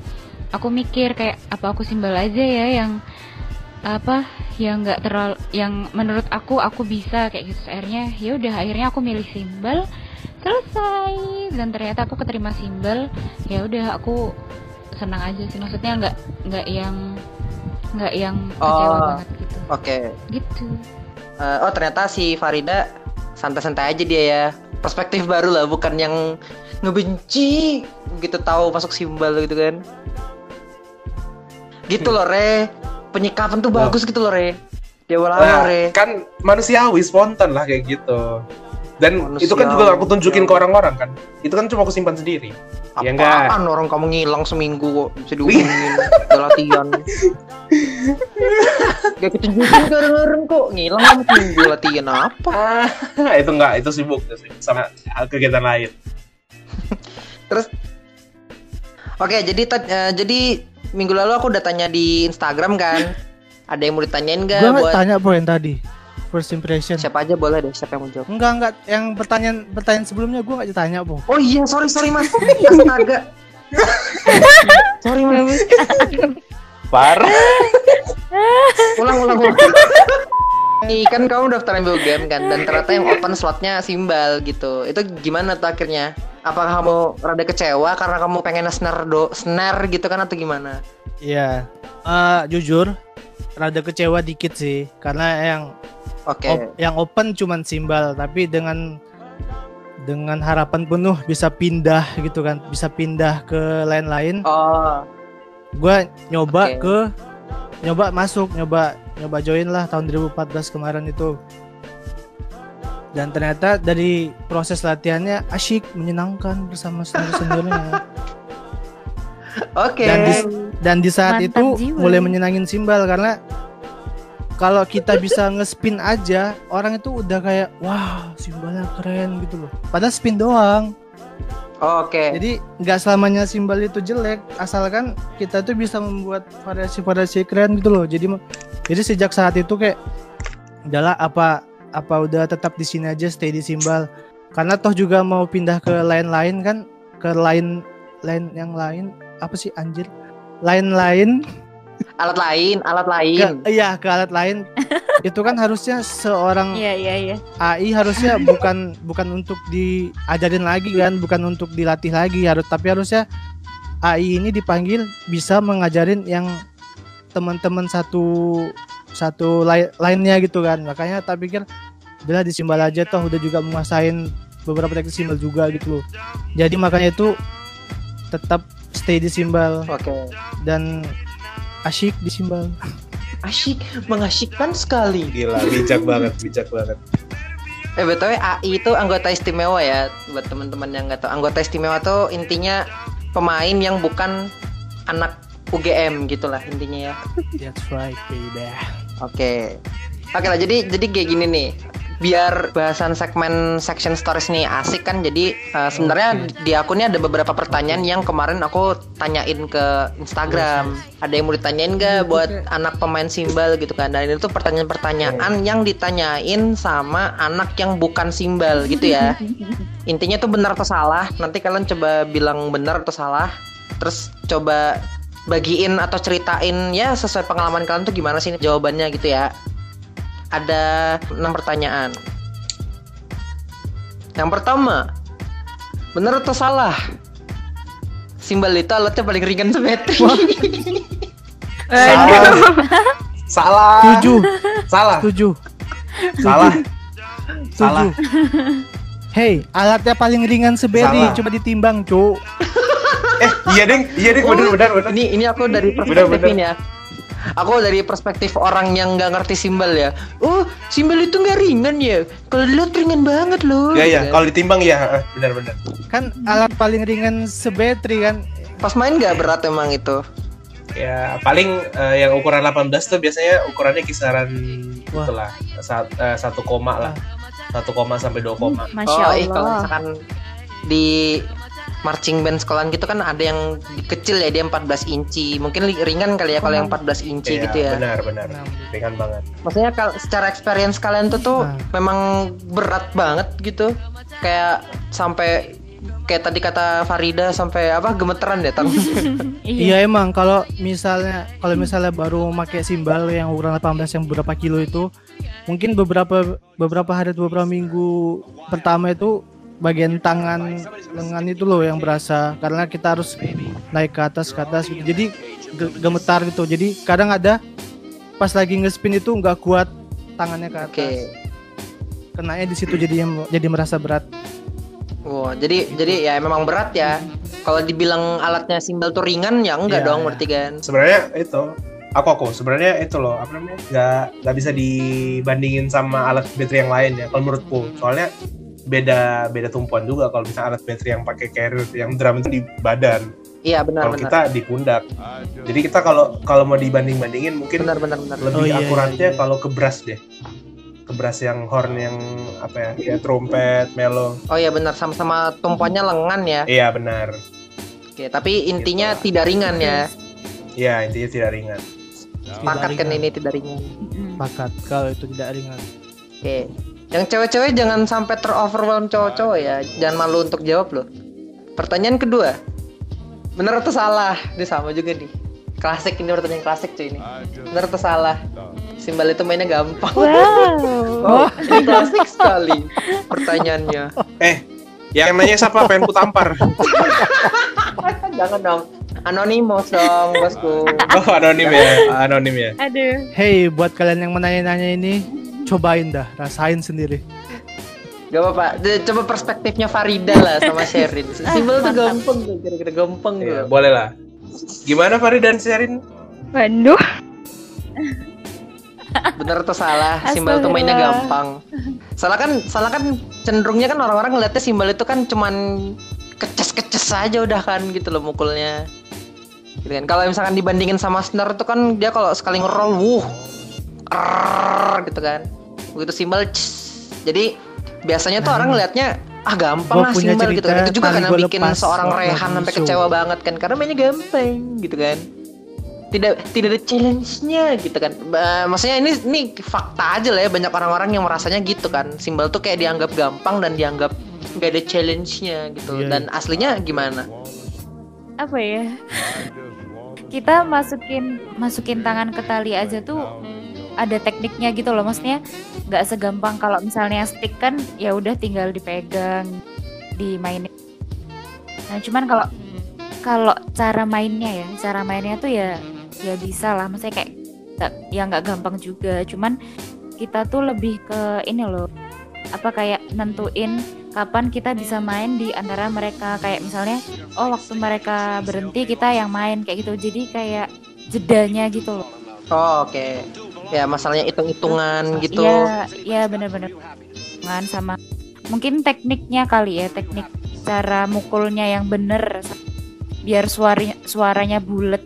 aku mikir kayak apa aku simbal aja ya yang apa yang nggak terlalu yang menurut aku aku bisa kayak gitu. Akhirnya ya udah akhirnya aku milih simbal selesai. Dan ternyata aku keterima simbal ya udah aku senang aja sih. Maksudnya nggak nggak yang nggak yang kecewa Oh. banget gitu Oke. gitu Eh, oh ternyata si Farida santai-santai aja dia ya. Perspektif baru lah, bukan yang ngebenci gitu tahu masuk simbal gitu kan. Gitu loh, Re. Penyikapan tuh Loh. bagus gitu loh, Re. Di awal-awal, Nah, Re. kan manusiawi spontan lah kayak gitu dan itu kan juga aku tunjukin ke orang-orang kan. Itu kan cuma aku simpan sendiri. Ya enggak. Apaan orang kamu ngilang seminggu kok bisa dihubungin? Udah latihan. Gak ketunjukin ke orang-orang kok. Ngilang kamu seminggu latihan apa? ah itu enggak. Itu sibuk itu sibuk sama kegiatan lain. Oke, jadi ta- eh, jadi minggu lalu aku udah tanya di Instagram kan. Ada yang mau ditanyain Gua gak nggak buat tanya poin tadi. First impression. siapa aja boleh deh, siapa yang mau jawab. Enggak enggak yang pertanyaan pertanyaan sebelumnya gua nggak ditanya, Po. Oh iya, sorry sorry mas, astaga. sorry mas, parah ulang ulang ulang. Nih kan kamu daftar ambil game kan dan ternyata yang open slotnya simbal gitu. Itu gimana tuh akhirnya? Apakah kamu rada kecewa karena kamu pengen snare do snare gitu kan atau gimana? Iya. Eh, jujur rada kecewa dikit sih karena yang Oke. op- yang open cuman simbal tapi dengan dengan harapan penuh bisa pindah gitu kan bisa pindah ke lain-lain Oh, gua nyoba Oke. ke nyoba masuk nyoba nyoba join lah tahun 2014 kemarin itu dan ternyata dari proses latihannya asyik menyenangkan bersama senior-seniornya oke. dan di, dan di saat Mantap itu jiwa. mulai menyenangin simbal karena kalau kita bisa nge-spin aja orang itu udah kayak wah simbalnya keren gitu loh. Padahal spin doang. Oke. jadi nggak selamanya simbal itu jelek asalkan kita tuh bisa membuat variasi-variasi keren gitu loh. Jadi jadi sejak saat itu kayak udahlah apa apa udah tetap di sini aja stay di simbal karena toh juga mau pindah ke lain-lain kan ke lain lain yang lain. Apa sih anjir? Lain-lain Alat lain, alat lain. ke iya ke alat lain itu kan harusnya seorang Iya iya iya. AI harusnya bukan bukan untuk diajarin lagi kan, bukan untuk dilatih lagi harus tapi harusnya AI ini dipanggil bisa mengajarin yang teman-teman satu satu lai- lainnya gitu kan. Makanya tak pikir udah di simbal aja toh udah juga menguasain beberapa teknik simbal juga gitu loh. Jadi makanya itu tetap stay di simbal Oke. dan asyik di simbal. Asyik, mengasyikkan sekali. gila bijak banget bijak banget Eh btw AI itu anggota istimewa ya buat teman-teman yang nggak tahu. Anggota istimewa tuh intinya pemain yang bukan anak UGM gitulah intinya ya. That's right, baby. Oke. Oke lah jadi jadi kayak gini nih. Biar bahasan segmen section stories nih asik kan jadi eh, sebenarnya di akunnya ada beberapa pertanyaan yang kemarin aku tanyain ke Instagram. Ada yang mau ditanyain gak buat anak pemain simbal gitu kan. Dan itu pertanyaan-pertanyaan yang ditanyain sama anak yang bukan simbal gitu ya. Intinya tuh benar atau salah. Nanti kalian coba bilang benar atau salah. Terus coba bagiin atau ceritain ya sesuai pengalaman kalian tuh gimana sih jawabannya gitu ya. Ada enam pertanyaan. Yang pertama, benar atau salah? Simbal itu alatnya paling ringan semetri. salah salah Tujuh, salah tujuh. Salah. Salah. Setuju. Hey, alatnya paling ringan seberi, Salah. coba ditimbang, Cuk. Eh, iya deng, iya deng, bener bener bener. Ini ini aku dari Bener, perspektif bener. ini ya. Aku dari perspektif orang yang nggak ngerti simbol ya. Oh, simbol itu nggak ringan ya. Kalau dilihat ringan banget loh. Iya iya, Gitu. kalau ditimbang ya, eh, benar benar. Kan alat paling ringan sebetri kan. Pas main nggak berat emang itu. Ya paling eh, yang ukuran 18 tuh biasanya ukurannya kisaran Wah. itulah eh, satu koma lah, satu koma sampai dua koma. Masya oh, iya kalau misalkan di marching band sekolahan gitu kan ada yang kecil ya dia 14 inci. Mungkin ringan kali ya kalau yang 14 inci Iya, gitu ya. Benar benar, ringan banget. Maksudnya kalau secara experience kalian tuh tuh Nah. memang berat banget gitu. Kayak sampai kayak tadi kata Farida sampai apa gemeteran deh tangan. Iya emang kalau misalnya kalau misalnya baru pakai simbal yang ukuran 18 yang berapa kilo itu mungkin beberapa beberapa hari atau beberapa minggu pertama itu bagian tangan lengan itu loh yang berasa karena kita harus naik ke atas ke atas gitu. Jadi ge- gemetar gitu. Jadi kadang ada pas lagi ngespin itu nggak kuat tangannya ke atas. Oke. Kenanya di situ jadi jadi merasa berat. Wow, jadi jadi ya memang berat ya. Kalau dibilang alatnya simbal tuh ringan ya enggak Iya, dong iya. berarti kan. Sebenarnya itu aku aku sebenarnya itu loh apa namanya nggak nggak bisa dibandingin sama alat battery yang lain ya kalau menurutku soalnya beda beda tumpuan juga kalau misalnya alat battery yang pakai carrier yang drum itu di badan Iya benar kalau kita di pundak jadi kita kalau kalau mau dibanding bandingin mungkin Benar benar benar. lebih Oh, iya, akuratnya iya, iya. kalau ke brass deh ke brass yang horn yang apa ya ya trompet melo Oh iya benar sama-sama tumpuannya lengan ya. iya benar Oke, tapi intinya tidak ringan ya. iya intinya tidak ringan Sepakat kan ini tidak ringan. Mm. Pakat kalau itu tidak ringan. Oke. Yang cewek-cewek jangan sampai teroverwhelm cowok-cowok ya. Jangan malu untuk jawab loh. Pertanyaan kedua. Bener atau salah? Ini sama juga nih. Klasik ini pertanyaan klasik cuy ini. Bener atau salah? Simbal itu mainnya gampang. Wow. Oh, ini klasik sekali pertanyaannya. eh yang nanya siapa pengen ku tampar Jangan dong. Anonymous dong, bosku. oh anonim ya anonim ya Aduh. Hey, buat kalian yang menanya-nanya ini, cobain dah, rasain sendiri. Gak apa-apa. Coba perspektifnya Farida lah sama Sherin. Simbol tuh gampang tuh, kira-kira gampang Iya, tuh. boleh lah. Gimana Farid dan Sherin? Waduh, Bener atau salah? Simbol tuh mainnya gampang. Salah kan, salah kan cenderungnya kan orang-orang ngeliatnya simbol itu kan cuman keces-keces aja udah kan gitu loh mukulnya. Gitu kan. Kalau misalkan dibandingin sama snare tuh kan dia kalau sekali ngeroll, wuh, gitu kan. Begitu simbol, cs. jadi biasanya tuh orang ngeliatnya ah gampang lah simbol gitu kan. Itu juga kan yang gua bikin lepas seorang Rehan sampai kecewa banget kan karena mainnya gampang gitu kan tidak tidak ada challenge-nya gitu kan. Ba- maksudnya ini ini fakta aja lah ya banyak orang-orang yang merasanya gitu kan. Simbol tuh kayak dianggap gampang dan dianggap nggak ada challenge-nya gitu. Iya, Dan aslinya gimana? Apa ya? Kita masukin masukin tangan ke tali aja tuh ada tekniknya gitu loh. Maksudnya nggak segampang kalau misalnya stick kan ya udah tinggal dipegang, dimainin. Nah, cuman kalau kalau cara mainnya ya, cara mainnya tuh ya ya bisa lah. Maksudnya kayak ya nggak gampang juga. Cuman kita tuh lebih ke ini loh. Apa kayak nentuin kapan kita bisa main di antara mereka kayak misalnya oh waktu mereka berhenti kita yang main kayak gitu. Jadi kayak jedanya gitu loh. Oh, oke. Ya masalahnya hitung-hitungan gitu. Iya, iya bener-bener. Kan sama mungkin tekniknya kali ya, teknik cara mukulnya yang bener biar suaranya suaranya bulat.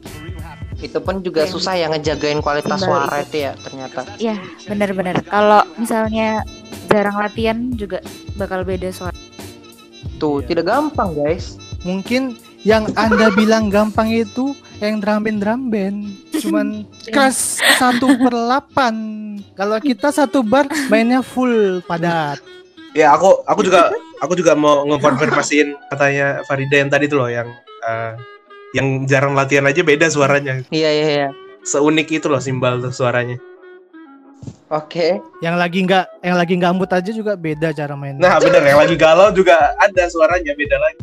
Itu pun juga Oke. susah ya ngejagain kualitas suara ke- itu ya ternyata. Iya, bener-bener. Kalau misalnya jarang latihan juga bakal beda suara. Tuh, tidak gampang, guys. Mungkin yang Anda bilang gampang itu yang drum band drum band. Cuman keras satu per 8. Kalau kita satu bar mainnya full padat. Ya aku aku juga aku juga mau ngekonfirmasiin katanya Farida yang tadi tuh loh yang eh, yang jarang latihan aja beda suaranya. Iya, iya, iya. Seunik itu loh simbal tuh suaranya. Oke. Yang lagi nggak yang lagi nggak mood aja juga beda cara mainnya. Nah bener yang lagi galau juga ada suaranya beda lagi.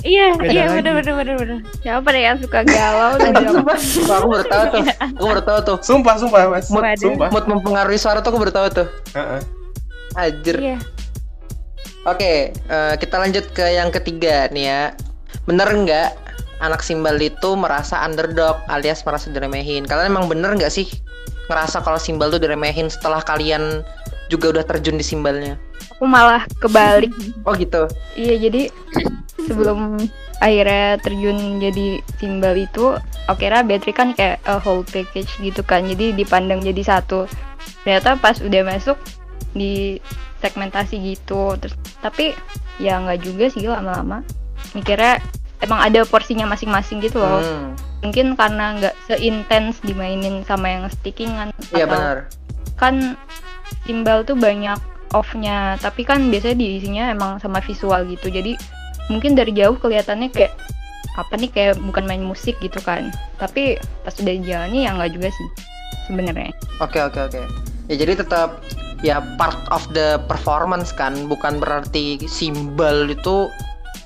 Iya, Beda iya lagi. bener bener bener bener. Siapa deh yang suka galau dan sumpah. Wah, aku baru tahu tuh. Aku baru tahu tuh. Sumpah sumpah mas. Mood, Waduh. Sumpah. mood mempengaruhi suara tuh aku baru tahu tuh. Heeh. Anjir. Iya. Oke, eh, kita lanjut ke yang ketiga nih ya. Bener nggak anak simbal itu merasa underdog alias merasa diremehin? Kalian emang bener nggak sih ngerasa kalau simbal tuh diremehin setelah kalian juga udah terjun di simbalnya? Aku malah kebalik. Oh gitu. Iya jadi sebelum akhirnya terjun jadi simbal itu, oke kira battery kan kayak a whole package gitu kan, jadi dipandang jadi satu. Ternyata pas udah masuk di segmentasi gitu, terus tapi ya nggak juga sih lama-lama. Mikirnya emang ada porsinya masing-masing gitu loh. Hmm, Mungkin karena nggak seintens dimainin sama yang stickingan Iya benar. kan timbal tuh banyak off-nya tapi kan biasanya diisinya emang sama visual gitu jadi mungkin dari jauh kelihatannya kayak apa nih kayak bukan main musik gitu kan tapi pas udah jalani ya nggak juga sih sebenarnya Oke oke oke. Ya jadi tetap ya part of the performance kan, bukan berarti simbal itu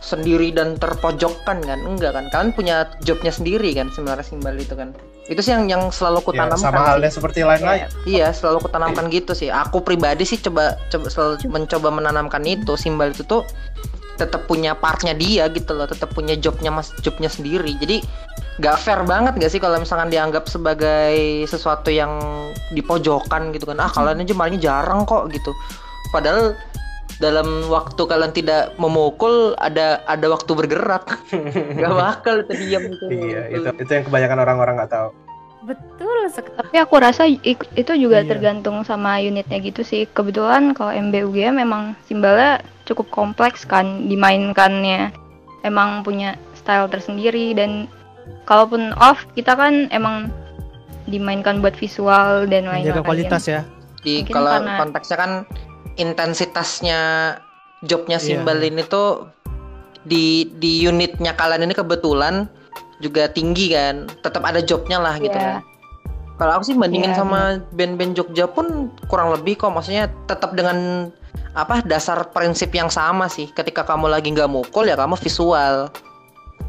sendiri dan terpojokkan kan, enggak kan? Kalian punya jobnya sendiri kan sebenarnya simbal itu kan. Itu sih yang yang selalu Ya, kutanamkan. sama sih. halnya seperti lain lain. Iya, selalu kutanamkan gitu sih. Aku pribadi sih coba coba selalu mencoba menanamkan itu simbal itu tuh tetap punya partnya dia gitu loh, tetap punya jobnya mas jobnya sendiri. Jadi gak fair banget gak sih kalau misalkan dianggap sebagai sesuatu yang dipojokkan gitu kan? Ah kalian aja mainnya jarang kok gitu. Padahal dalam waktu kalian tidak memukul ada ada waktu bergerak. gak bakal itu diam gitu. Iya itu itu yang kebanyakan orang-orang nggak tahu. Betul sekali. tapi aku rasa itu juga Iya. tergantung sama unitnya gitu sih kebetulan kalau MBUGM memang simbalnya cukup kompleks kan dimainkannya emang punya style tersendiri dan kalaupun off kita kan emang dimainkan buat visual dan lain-lain Menjaga kualitas ya. di Mungkin kalau karena- konteksnya kan intensitasnya jobnya Iya. simbal ini tuh di di unitnya kalian ini kebetulan juga tinggi kan. Tetap ada jobnya lah gitu Iya. kan. Kalau aku sih bandingin Iya, sama band-band Jogja pun kurang lebih kok. Maksudnya tetap dengan apa dasar prinsip yang sama sih. Ketika kamu lagi nggak mukul ya kamu visual.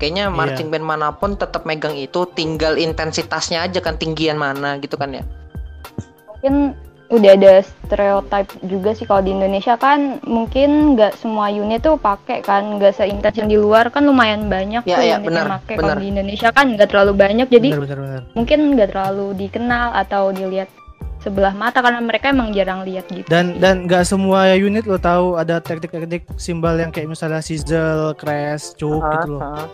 Kayaknya Iya. marching band mana pun tetap megang itu tinggal intensitasnya aja kan tinggian mana gitu kan ya. Mungkin udah ada stereotype juga sih kalau di Indonesia kan mungkin nggak semua unit tuh pakai kan nggak seintens yang di luar kan lumayan banyak Ya, tuh ya, unit yang pakai benar. kalau di Indonesia kan nggak terlalu banyak jadi Benar benar benar. mungkin nggak terlalu dikenal atau dilihat sebelah mata karena mereka emang jarang lihat gitu Dan dan nggak semua unit lo tahu ada teknik-teknik simbal yang kayak misalnya sizzle, crash, choke Ah, gitu loh. ah.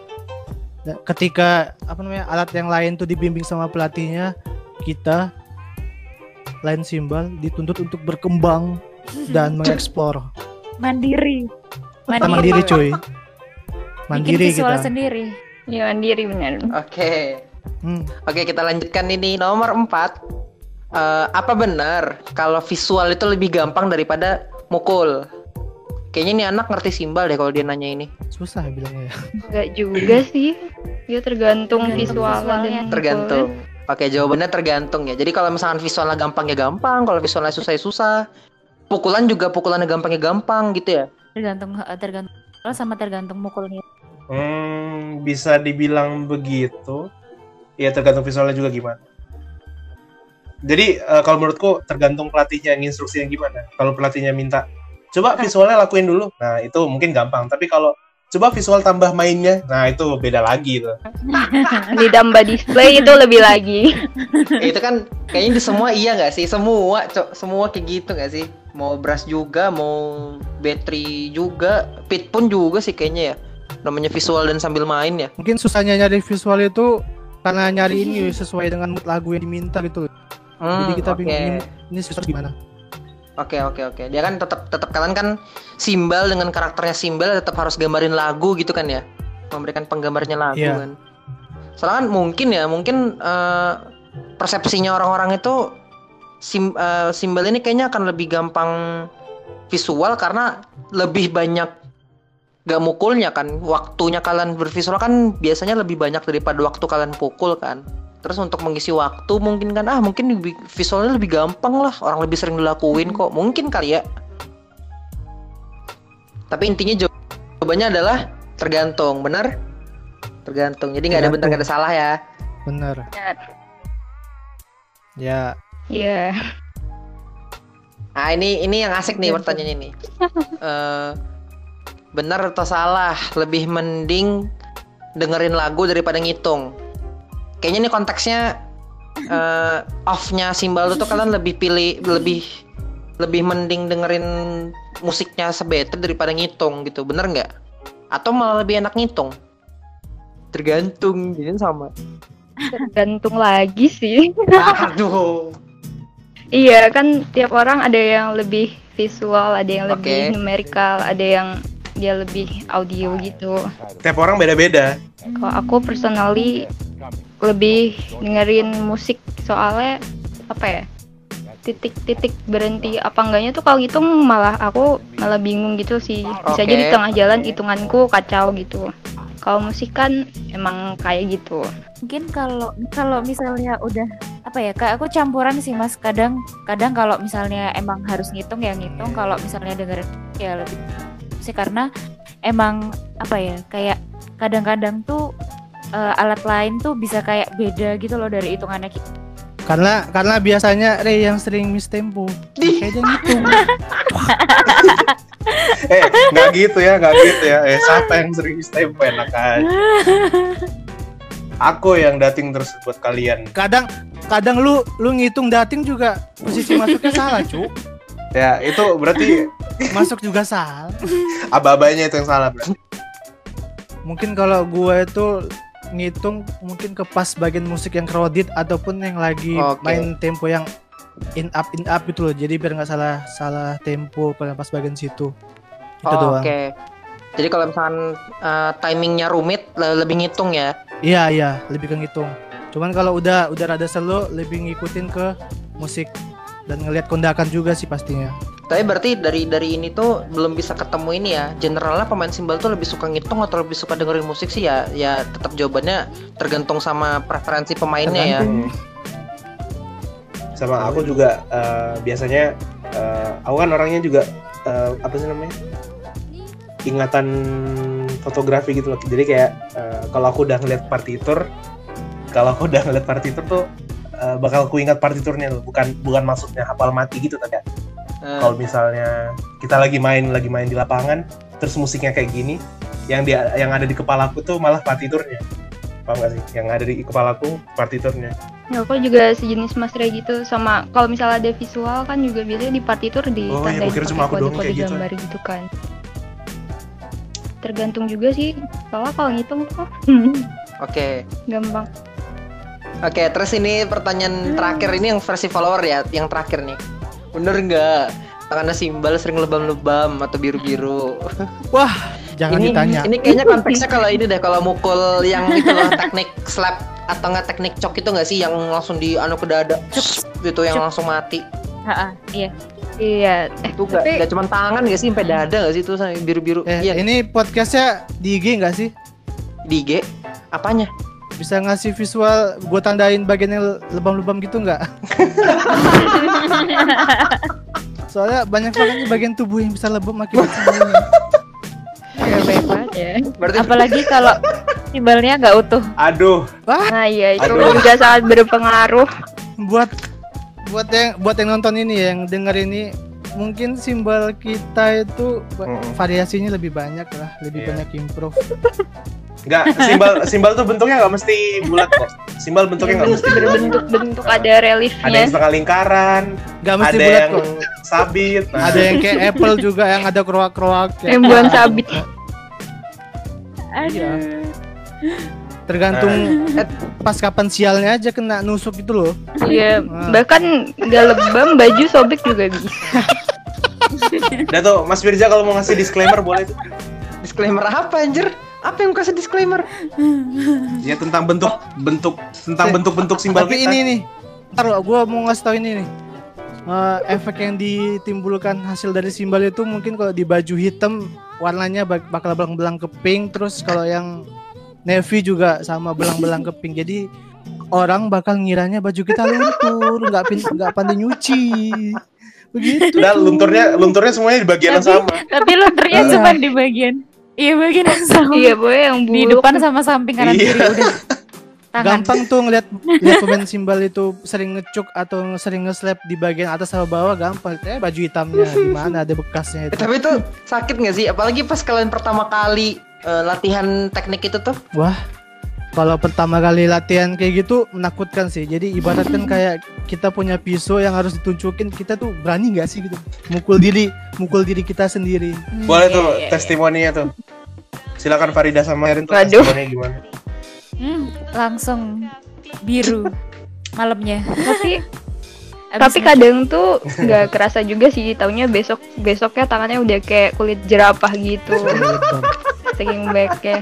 Nah, ketika apa namanya alat yang lain tuh dibimbing sama pelatihnya, kita lain simbal dituntut untuk berkembang dan mengeksplor. Mandiri. Kita mandiri cuy. Bikin Mandiri visual kita. sendiri. ya mandiri benar oke Hmm. Oke, kita lanjutkan ini nomor 4. Eh, apa benar kalau visual itu lebih gampang daripada mukul? Kayaknya ini anak ngerti simbal deh kalau dia nanya ini. Susah bilangnya ya. nggak juga sih ya tergantung Tergantung visual visualnya. dan Tergantung. Oke, jawabannya tergantung ya. Jadi kalau misalkan visualnya gampang ya gampang, kalau visualnya susah ya susah. Pukulan juga pukulannya gampang ya gampang gitu ya. Tergantung eh, tergantung sama tergantung mukulnya. Hmm, bisa dibilang begitu. Ya tergantung visualnya juga gimana. Jadi eh, kalau menurutku tergantung pelatihnya yang instruksi yang gimana. Kalau pelatihnya minta coba visualnya lakuin dulu, nah itu mungkin gampang. Tapi kalau coba visual tambah mainnya, nah itu beda lagi tuh. ditambah display itu lebih lagi Ya, itu kan kayaknya di semua iya nggak sih? Semua, cok, semua kayak gitu nggak sih? Mau brush juga, mau battery juga, pit pun juga sih kayaknya ya. Namanya visual dan sambil main ya. Mungkin susahnya nyari visual itu karena nyari ini sesuai dengan mood lagu yang diminta gitu. Hmm, Jadi kita oke. bingung ini, ini susah gimana. Oke oke oke. Dia kan tetap tetap kalian kan simbal dengan karakternya simbal tetap harus gambarin lagu gitu kan ya. Memberikan penggambarnya lagu Iya. kan. Soalnya kan mungkin ya, mungkin eh, persepsinya orang-orang itu sim, eh, simbal ini kayaknya akan lebih gampang visual karena lebih banyak gak mukulnya kan. Waktunya kalian bervisual kan biasanya lebih banyak daripada waktu kalian pukul kan. Terus untuk mengisi waktu mungkin kan ah mungkin lebih- visualnya lebih gampang lah, orang lebih sering dilakuin kok. Mungkin kali ya. Tapi intinya jaw- jawabannya adalah tergantung, benar? Tergantung. Jadi nggak ada benar nggak ada salah ya. Bener. Benar. Ya, Iya. Nah ini ini yang asik nih pertanyaannya nih. Eh, benar atau salah? Lebih mending dengerin lagu daripada ngitung. Kayaknya nih konteksnya eh off-nya simbal itu kalian lebih pilih lebih lebih mending dengerin musiknya sebeter daripada ngitung gitu. Bener nggak? Atau malah lebih enak ngitung? Tergantung, jadi sama. Tergantung lagi sih. Aduh. Iya kan tiap orang ada yang lebih visual, ada yang Oke. lebih numerikal, ada yang dia lebih audio gitu. Tiap orang beda-beda. Kalau aku personally lebih dengerin musik soalnya apa ya? Titik-titik berhenti apa enggaknya tuh kalau ngitung malah aku malah bingung gitu sih. Bisa Oke. jadi tengah jalan hitunganku kacau gitu. Kalau musik kan emang kayak gitu. Mungkin kalau kalau misalnya udah apa ya kayak aku campuran sih mas kadang kadang kalau misalnya emang harus ngitung ya ngitung kalau misalnya dengerin ya lebih sih karena emang apa ya kayak kadang-kadang tuh eh, alat lain tuh bisa kayak beda gitu loh dari hitungannya kita. karena karena biasanya Ray yang sering miss tempo. Kayaknya gitu. Eh, nggak gitu ya, nggak gitu ya. Eh, siapa yang sering tempo enak aja. Aku yang dating terus buat kalian. Kadang kadang lu lu ngitung dating juga posisi masuknya salah, Cuk. Ya, itu berarti Masuk juga salah. aba-abanya itu yang salah berarti. Mungkin kalau gua itu ngitung mungkin ke pas bagian musik yang crowded ataupun yang lagi Oke. main tempo yang in up in up gitu loh. Jadi biar nggak salah salah tempo pada pas bagian situ. Itu Oh, doang. Oke. Jadi kalau misalkan eh, timingnya rumit le- lebih ngitung ya. Iya iya lebih ke ngitung. Cuman kalau udah udah rada slow lebih ngikutin ke musik dan ngelihat kondakan juga sih pastinya. Tapi berarti dari dari ini tuh belum bisa ketemu ini ya. Generalnya pemain simbal tuh lebih suka ngitung atau lebih suka dengerin musik sih ya. Ya tetap jawabannya tergantung sama preferensi pemainnya ya. Sama aku juga eh, biasanya eh, aku kan orangnya juga eh, apa sih namanya? ingatan fotografi gitu loh. Jadi kayak eh, kalau aku udah ngeliat partitur, kalau aku udah ngeliat partitur tuh bakal aku ingat partiturnya tuh, bukan bukan maksudnya hafal mati gitu tapi Eh, kalau misalnya kita lagi main lagi main di lapangan terus musiknya kayak gini yang dia yang ada di kepalaku tuh malah partiturnya paham gak sih yang ada di kepalaku partiturnya Ya, aku juga sejenis Mas Ray gitu sama kalau misalnya ada visual kan juga biasanya di partitur Oh, ditandain gua kira cuma aku doang kode-kode kayak gitu. gambar gitu kan. Tergantung juga sih. Soalnya kalau ngitung tuh Oke. gampang. Oke, terus ini pertanyaan terakhir ini yang versi follower ya, yang terakhir nih. Bener nggak? Tangannya simbal sering lebam-lebam atau biru-biru. Jangan ini, ditanya. Ini kayaknya konteksnya kalau ini deh, kalau mukul yang itu loh teknik slap atau nggak teknik cok itu nggak sih yang langsung di anu ke dada, gitu yang Cuk. langsung mati. Iya. Iya. Eh, Itu nggak tapi nggak cuma tangan nggak sih, sampai dada nggak sih itu sampai biru-biru. Eh, Iya, ini podcastnya di IG nggak sih? di IG. Apanya? Bisa ngasih visual gue tandain bagian yang lebam-lebam gitu nggak? Soalnya banyak banget nih bagian tubuh yang bisa lebam akibat semuanya. ya ya. Berarti Apalagi kalau simbalnya nggak utuh. aduh Nah iya itu Aduh. juga sangat berpengaruh. buat buat yang buat yang nonton ini yang denger ini mungkin simbol kita itu Mm-mm. variasinya lebih banyak lah, lebih Iya. banyak improve. nggak simbal simbal tuh bentuknya nggak mesti bulat kok simbal bentuknya nggak mesti Berbentuk-bentuk ada ada yang reliefnya. setengah lingkaran Gak mesti ada bulat yang kok. sabit nah, Ada yang kayak apple juga yang ada kroak-kroak. ya. Embuan sabit. Aduh. Tergantung pas kapan sialnya aja kena nusuk itu loh. Iya, Ah. bahkan nggak lebam baju sobek juga bisa. udah tuh Mas Firza kalau mau ngasih disclaimer boleh tuh disclaimer apa anjir? Apa yang kasih disclaimer? ya tentang bentuk bentuk tentang bentuk-bentuk simbal Tapi kita ini nih, ntar gue mau ngasih tau ini nih. Eh, efek yang ditimbulkan hasil dari simbal itu mungkin kalau di baju hitam warnanya bak- bakal belang-belang ke pink terus kalau yang navy juga sama belang-belang ke pink jadi orang bakal ngiranya baju kita luntur, nggak pin- nggak pandai nyuci. Begitu. Dan tuh. lunturnya lunturnya semuanya di bagian yang Tapi- sama. Tapi lunturnya cuma di bagian Iya bagian yang sama Iya, boy yang Di buluk. depan sama samping kanan Iya. kiri udah Tangan Gampang tuh ngeliat lihat pemain simbal itu sering ngecuk atau sering nge-slap di bagian atas sama bawah gampang. Eh baju hitamnya di mana ada bekasnya Eh, itu. tapi itu sakit nggak sih? Apalagi pas kalian pertama kali eh, latihan teknik itu tuh. Wah, kalau pertama kali latihan kayak gitu menakutkan sih. Jadi ibaratkan kayak kita punya pisau yang harus ditunjukin kita tuh berani nggak sih gitu mukul diri, mukul diri kita sendiri. Hmm, Boleh iya, tuh iya, iya. testimoninya tuh. Silakan Farida sama Erin tuh Waduh. testimoninya gimana? Hmm, Langsung biru Malamnya Tapi Abis tapi kadang tuh nggak kerasa juga sih taunya besok besoknya tangannya udah kayak kulit jerapah gitu saking baiknya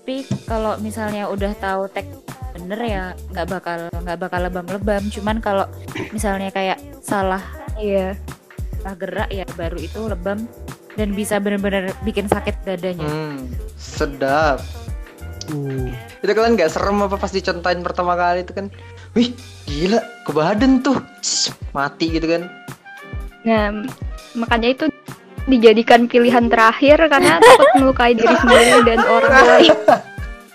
tapi kalau misalnya udah tahu tek bener ya nggak bakal nggak bakal lebam-lebam cuman kalau misalnya kayak salah iya salah gerak ya baru itu lebam dan bisa bener-bener bikin sakit dadanya Hmm, sedap. Uh, Itu kalian nggak serem apa pas dicontohin pertama kali itu kan? Wih, gila, ke badan tuh. Mati gitu kan. nah makanya itu dijadikan pilihan terakhir karena takut melukai diri sendiri dan orang lain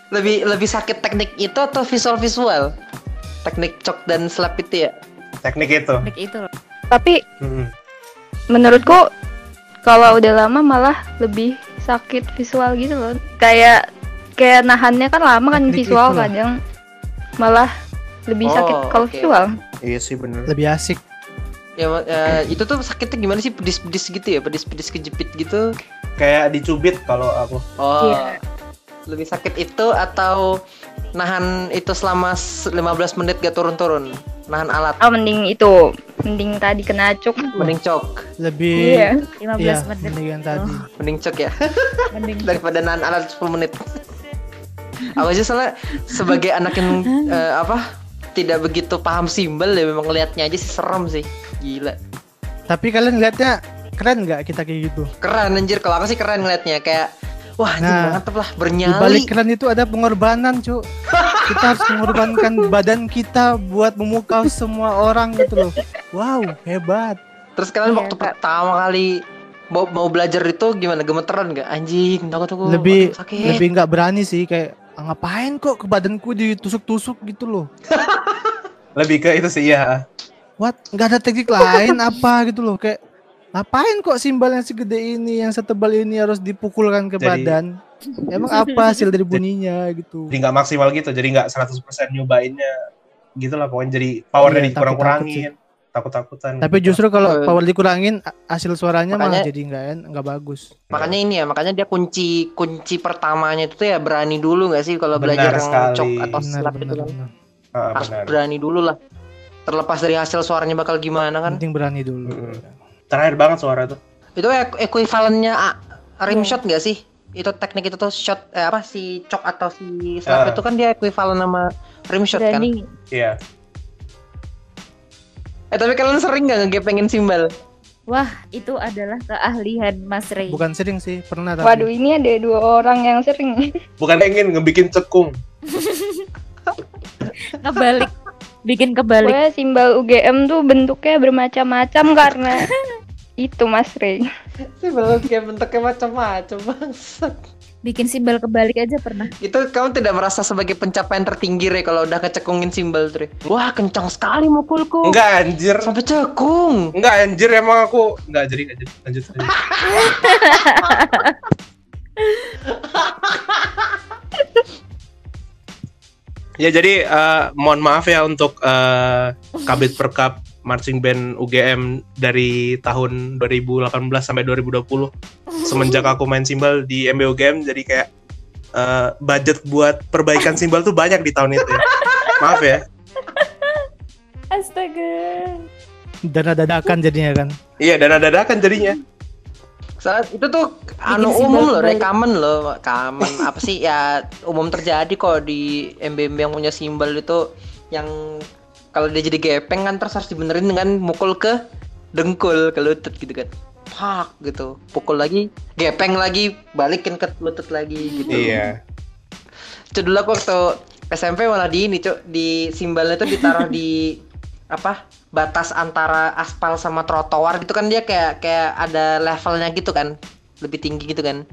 Lebih lebih sakit teknik itu atau visual visual? Teknik cok dan slap itu ya. Teknik itu. Teknik itu loh. tapi Mm-mm. menurutku kalau udah lama malah lebih sakit visual gitu loh kayak kayak nahannya kan lama kan Teknik visual kadang malah lebih Oh, sakit kalau oke. visual Iya sih bener. lebih asik. Ya, eh, itu tuh sakitnya gimana sih? Pedis-pedis gitu ya? Pedis-pedis kejepit gitu. Kayak dicubit kalau aku. Oh. Iya. Lebih sakit itu atau nahan itu selama s- 15 menit gak turun-turun? Nahan alat, oh mending itu mending tadi kena cuk mending cok. Lebih iya 15 iya, menit mending yang tadi. Mending cok ya mending daripada nahan alat 10 menit. Aku aja salah sebagai anak yang eh, apa tidak begitu paham simbol ya memang ngelihatnya aja sih serem sih. Gila. Tapi kalian lihatnya keren nggak kita kayak gitu? Keren anjir kalau aku sih keren ngelihatnya kayak wah anjir Nah, mantep lah Di bernyali. balik keren itu ada pengorbanan, Cuk. Kita harus mengorbankan badan kita buat memukau semua orang gitu loh. Wow, hebat. Terus kalian Iya, waktu Kak. pertama kali mau mau belajar itu gimana gemeteran gak anjing takut aku lebih aduh, sakit lebih nggak berani sih kayak "Ah, ngapain kok ke badanku ditusuk-tusuk gitu loh. Lebih ke itu sih ya. What? Nggak ada teknik lain apa gitu loh kayak ngapain kok simbal yang segede ini yang setebal ini harus dipukulkan ke Jadi- badan? Emang apa hasil dari bunyinya gitu? Jadi nggak maksimal gitu. Jadi nggak 100% nyobainnya. Gitu lah pokoknya jadi powernya Iya, dikurang-kurangin. Takut-takutan. Tapi gitu. justru kalau Eh. power dikurangin hasil suaranya malah Makanya- jadi nggak en- nggak bagus. makanya ini ya makanya dia kunci kunci pertamanya itu tuh ya berani dulu nggak sih kalau belajar yang sekali. cok atau Benar slap itu kan benar. Ah, harus benar. berani dulu lah terlepas dari hasil suaranya bakal gimana kan Penting berani dulu. Mm-mm. Terakhir banget suara tuh. itu ek- ekuivalennya ah, rim Iya. shot nggak sih itu teknik itu tuh shot eh, apa si cok atau si slap Ah. itu kan dia ekuivalen sama rim shot kan Iya. eh tapi kalian sering nggak ngegepengin simbal wah itu adalah keahlian Mas Ray Bukan sering sih, pernah tapi. waduh ini ada dua orang yang sering Bukan pengen ngebikin cekung. kebalik bikin kebalik Pokoknya simbal UGM tuh bentuknya bermacam-macam karena itu Mas Rey. simbal kayak bentuknya macam-macam bangsat bikin simbal kebalik aja pernah itu kamu tidak merasa sebagai pencapaian tertinggi Re kalau udah kecekungin simbal tuh Re? wah kencang sekali mukulku Enggak anjir. sampai cekung Enggak anjir emang aku enggak jadi enggak jadi. Lanjut lanjut. ya jadi eh, mohon maaf ya untuk eh, Kabit Perkap marching band UGM dari tahun 2018 sampai 2020 semenjak aku main simbal di MB UGM jadi kayak eh, budget buat perbaikan simbal tuh banyak di tahun itu ya. maaf ya astaga Dana dadakan jadinya kan. iya dana dadakan jadinya saat itu tuh anu umum loh Re kebalik. common loh common apa sih ya umum terjadi kok di MBM yang punya simbal itu yang kalau dia jadi gepeng kan terus harus dibenerin dengan mukul ke dengkul ke lutut gitu kan. Pak gitu pukul lagi gepeng lagi balikin ke lutut lagi gitu. Iya. Itu dulu aku waktu SMP malah di ini cuk di simbalnya tuh ditaruh di apa batas antara aspal sama trotoar gitu kan dia kayak kayak ada levelnya gitu kan lebih tinggi gitu kan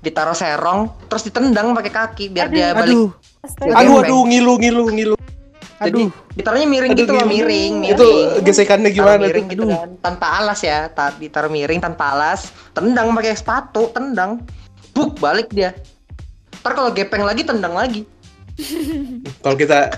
ditaruh serong terus ditendang pakai kaki biar dia balik Aduh, Astaga. Aduh aduh ngilu ngilu ngilu. jadi aduh. ditaruhnya miring Aduh, gitu loh gimana? miring Itu miring. gesekannya gimana miring tuh? gitu kan tanpa alas ya ta- ditaruh miring tanpa alas tendang pakai sepatu tendang buk balik dia ntar kalau gepeng lagi tendang lagi Kalau kita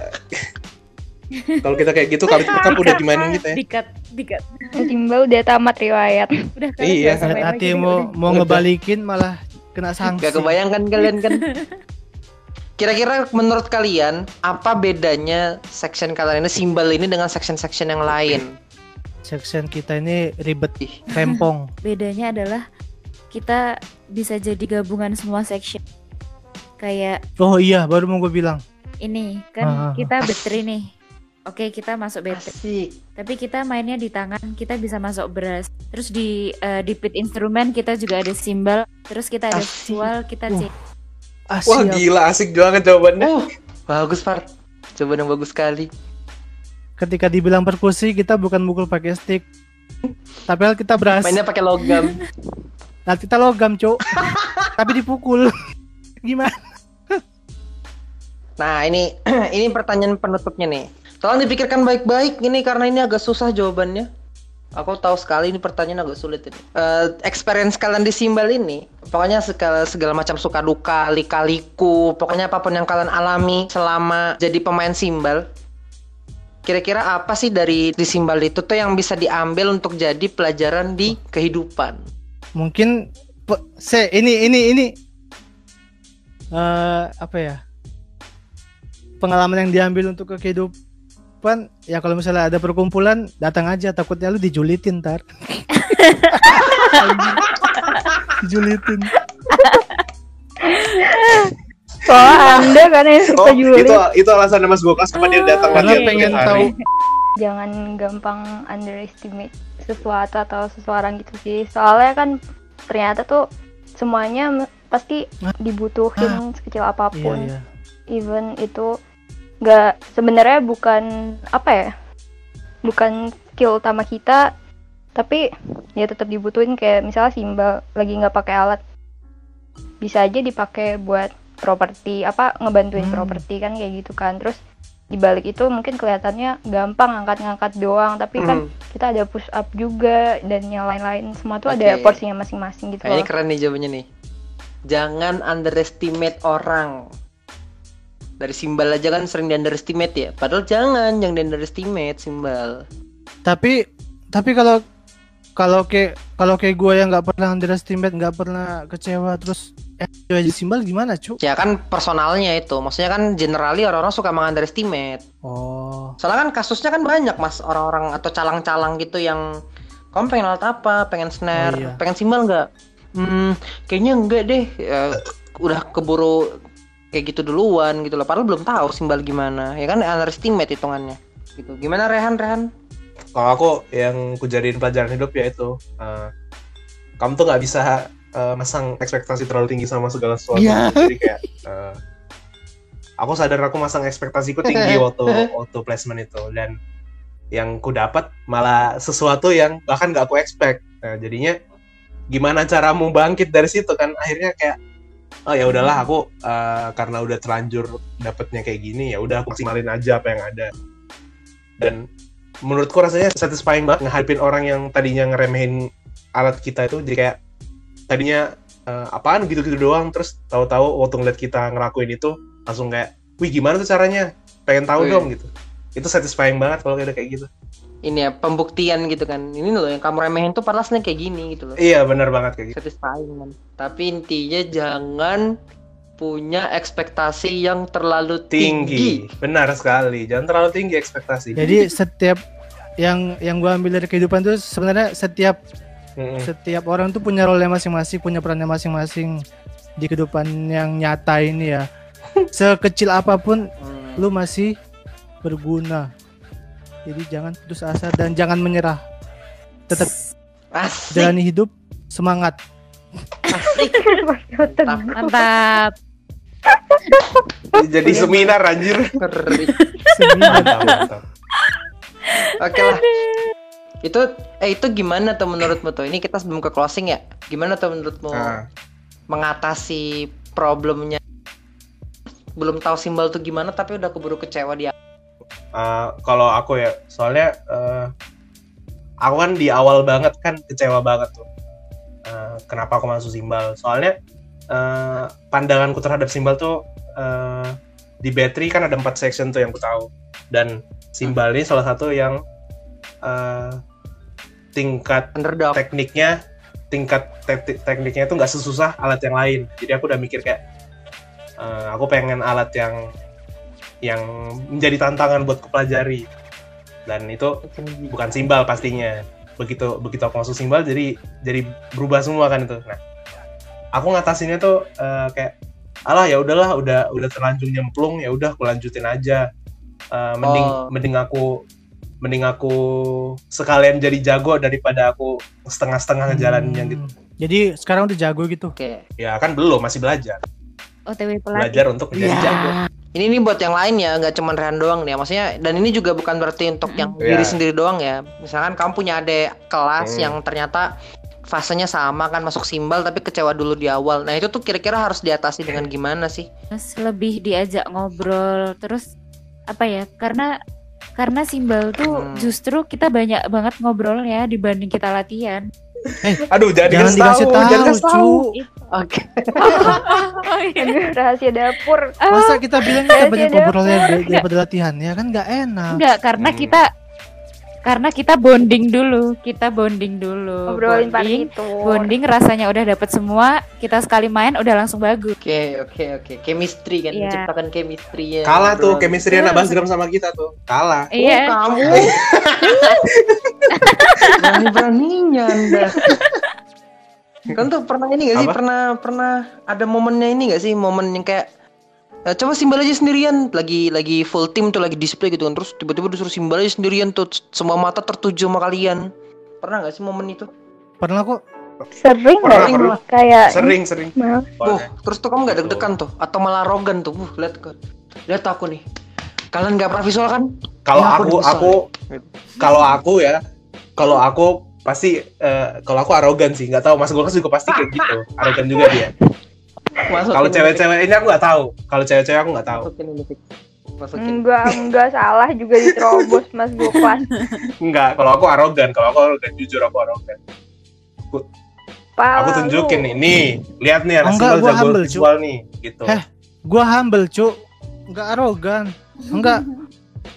kalau kita kayak gitu kali kita udah dimainin gitu ya. Dikat, dikat. Simbal udah tamat riwayat. Udah kan Iya. main hati mau udah. mau ngebalikin malah kena sanksi. Gak kebayang kan kalian kan? Kira-kira menurut kalian apa bedanya section kalian ini simbal ini dengan section-section yang lain? Section kita ini ribet, Ih, rempong. Bedanya adalah kita bisa jadi gabungan semua section. Kayak Oh iya, baru mau gue bilang. ini kan Ah. kita battery nih. Oke, kita masuk battery. asik. Tapi kita mainnya di tangan, kita bisa masuk beras. Terus di eh, di pit instrumen kita juga ada simbal. Terus kita ada Asik. visual, kita Wah. cek. Ah, Wah gila asik banget jawabannya. Uh, bagus Far. Coba yang bagus sekali. Ketika dibilang perkusi, kita bukan mukul pakai stick. Tapi kita beras. Mainnya pakai logam. Nah, kita logam, Cuk. Tapi dipukul. Gimana? Nah, ini ini pertanyaan penutupnya nih. Tolong dipikirkan baik-baik ini karena ini agak susah jawabannya. Aku tahu sekali ini pertanyaan agak sulit ini. Eh, experience kalian di simbal ini, pokoknya segala segala macam suka duka, lika-liku, pokoknya apa pun yang kalian alami selama jadi pemain simbal. Kira-kira apa sih dari di simbal itu tuh yang bisa diambil untuk jadi pelajaran di kehidupan? Mungkin se ini ini ini eh apa ya? Pengalaman yang diambil untuk ke kehidupan ya kalau misalnya ada perkumpulan datang aja takutnya lu dijulitin ntar. dijulitin. Soalnya anda kan yang suka Oh, itu itu alasan Mas Bokas kenapa dia datang Karena lagi pengen tiap hari. tahu Jangan gampang underestimate sesuatu atau seseorang gitu sih. Soalnya kan ternyata tuh semuanya pasti dibutuhin sekecil Iya, apa pun. iya. even itu nggak sebenarnya bukan apa ya bukan skill utama kita tapi ya tetap dibutuhin kayak misalnya simbal lagi nggak pakai alat bisa aja dipakai buat properti apa ngebantuin Hmm. properti kan kayak gitu kan terus dibalik itu mungkin kelihatannya gampang ngangkat-ngangkat doang tapi kan Hmm. kita ada push up juga dan yang lain-lain semua tuh ada Oke. porsinya masing-masing gitu Kayaknya loh keren nih jawabannya nih. Jangan underestimate orang. Dari simbal aja kan sering di underestimate ya. Padahal jangan, jangan di underestimate simbal. Tapi tapi kalau kalau kayak kalau kayak gue yang nggak pernah underestimate, nggak pernah kecewa terus eh aja simbal gimana, Cuk? Ya kan personalnya itu. Maksudnya kan generally orang-orang suka mengunderestimate. Oh. Soalnya kan kasusnya kan banyak mas orang-orang atau calang-calang gitu yang kamu pengen alat apa, pengen snare, Oh, iya. pengen simbal nggak? Hmm, kayaknya enggak deh. Ya, udah keburu kayak gitu duluan gitu loh. Padahal belum tahu simbal gimana. Ya kan underestimate hitungannya. Gitu. Gimana Rehan Rehan? Kalau aku yang kujadiin pelajaran hidup ya itu eh, kamu tuh nggak bisa eh, masang ekspektasi terlalu tinggi sama segala sesuatu. Iya. Jadi kayak eh, aku sadar aku masang ekspektasiku tinggi waktu waktu placement itu dan yang ku dapat malah sesuatu yang bahkan gak aku expect. Nah, jadinya gimana caramu bangkit dari situ kan akhirnya kayak oh ya udahlah aku eh, karena udah terlanjur dapetnya kayak gini ya udah aku maksimalin aja apa yang ada. Dan menurutku rasanya satisfying banget ngehadapin orang yang tadinya ngeremehin alat kita itu jadi kayak tadinya eh, apaan gitu-gitu doang terus tahu-tahu waktu ngeliat kita ngelakuin itu langsung kayak wih gimana tuh caranya? Pengen tahu Wih. dong gitu. Itu satisfying banget kalau udah kayak gitu Ini ya pembuktian gitu kan. Ini loh yang kamu remehin tuh sebenarnya kayak gini gitu loh. iya benar banget kayak gitu Satisfying man. Tapi intinya jangan punya ekspektasi yang terlalu tinggi. tinggi benar sekali jangan terlalu tinggi ekspektasi Jadi setiap yang yang gua ambil dari kehidupan tuh sebenarnya setiap Mm-mm. setiap orang tuh punya role masing-masing, punya perannya masing-masing di kehidupan yang nyata ini ya. Sekecil apa pun Hmm. lu masih berguna. Jadi jangan putus asa dan jangan menyerah. Tetap Asik. jalani hidup semangat. Asik. Mantap. Mantap. Jadi seminar anjir. Seminar. Oke lah. Itu eh itu gimana tuh menurutmu tuh? Ini kita sebelum ke closing ya. Gimana tuh menurutmu Ah. mengatasi problemnya? Belum tahu simbol tuh gimana tapi udah keburu kecewa dia. Uh, kalau aku ya, soalnya uh, aku kan di awal banget kan kecewa banget tuh. Uh, kenapa aku masuk simbal? Soalnya uh, pandanganku terhadap simbal tuh uh, di battery kan ada empat section tuh yang ku tahu dan simbal ini salah satu yang uh, tingkat Underdog. tekniknya tingkat te- tekniknya itu nggak sesusah alat yang lain jadi aku udah mikir kayak eh, aku pengen alat yang yang menjadi tantangan buat kupelajari dan itu bukan simbal pastinya begitu begitu aku masuk simbal jadi jadi berubah semua kan itu nah aku ngatasinnya tuh eh, kayak alah ya udahlah udah udah terlanjur nyemplung ya udah aku lanjutin aja Eh, mending Oh. mending aku mending aku sekalian jadi jago daripada aku setengah-setengah ngejalaninnya gitu Hmm. Jadi sekarang udah jago gitu. Oke. ya kan belum masih belajar OTW pelatih. belajar untuk menjadi Ya. jago Ini nih buat yang lain ya, nggak cuma Rehan doang nih. ya. Maksudnya dan ini juga bukan berarti untuk yang Iya. diri sendiri doang ya. Misalkan kamu punya adik kelas Hmm. yang ternyata fasenya sama kan masuk simbal tapi kecewa dulu di awal. Nah, itu tuh kira-kira harus diatasi dengan gimana sih? Terus lebih diajak ngobrol terus apa ya karena karena simbal tuh Hmm. justru kita banyak banget ngobrolnya dibanding kita latihan. Aduh jangan, Jangan dikasih dikasih tahu, tahu, jangan tahu. cu. Oke. oh, iya. Rahasia dapur. Masa kita bilang kita banyak dari- daripada latihan ya kan nggak enak. Enggak, karena Hmm. kita karena kita bonding dulu, kita bonding dulu. Ngobrolin bonding, bonding rasanya udah dapet semua, kita sekali main udah langsung bagus. Oke, oke, oke. Chemistry kan, Iya. menciptakan chemistry ya. kalah tuh Ngobrol. chemistry anak Basgram sama kita tuh kalah Iya. Oh, kamu. Berani-beraninya Anda. Kan tuh pernah ini gak sih? Apa? Pernah pernah ada momennya ini gak sih? Momen yang kayak eh, coba simbal aja sendirian lagi lagi full team tuh lagi display gitu kan terus tiba-tiba disuruh simbal aja sendirian tuh semua mata tertuju sama kalian pernah gak sih momen itu Pernah kok. Sering Pernah, nggak? pernah. Kayak sering sering Mal. Oh, terus tuh kamu gak deg-degan tuh atau malah arogan tuh. Uh, lihat. Lihat aku nih. Kalian gak pernah visual kan? kalau Ya, aku aku aku kalau aku ya kalau aku pasti eh, kalau aku arogan sih nggak tahu mas Golkas juga pasti kayak gitu arogan juga dia kalau cewek-cewek ini aku nggak tahu kalau cewek-cewek aku nggak tahu Masukin ini, Fik. Masukin. Enggak, enggak salah juga diterobos Mas Goklas. nggak kalau aku arogan kalau aku arogan jujur aku arogan Pala aku tunjukin nih nih lihat nih anak Enggak, gua jago humble, visual nih gitu Heh. Gua humble, Cuk. Nggak arogan. Enggak.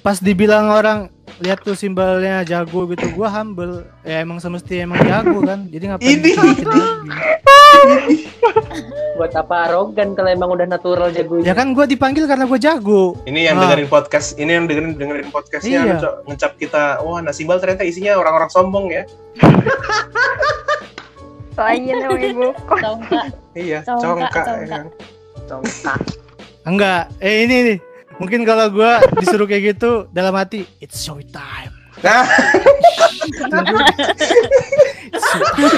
Pas dibilang orang lihat tuh simbolnya jago gitu, gua humble. Ya emang semestinya emang jago kan. Jadi ngapain Ini. Buat apa arogan kalau emang udah natural jago? Ya kan gua dipanggil karena gua jago. ini yang Ah. dengerin podcast ini yang dengerin dengerin podcastnya Iya. ngecap, ngecap kita wah nasimbal ternyata isinya orang-orang sombong ya Lain namanya Goklas. Congkak. iya Congkak, congkak ya congkak. kan. Congkak. Enggak. Eh ini nih. Mungkin kalau gua disuruh kayak gitu dalam hati, it's show time.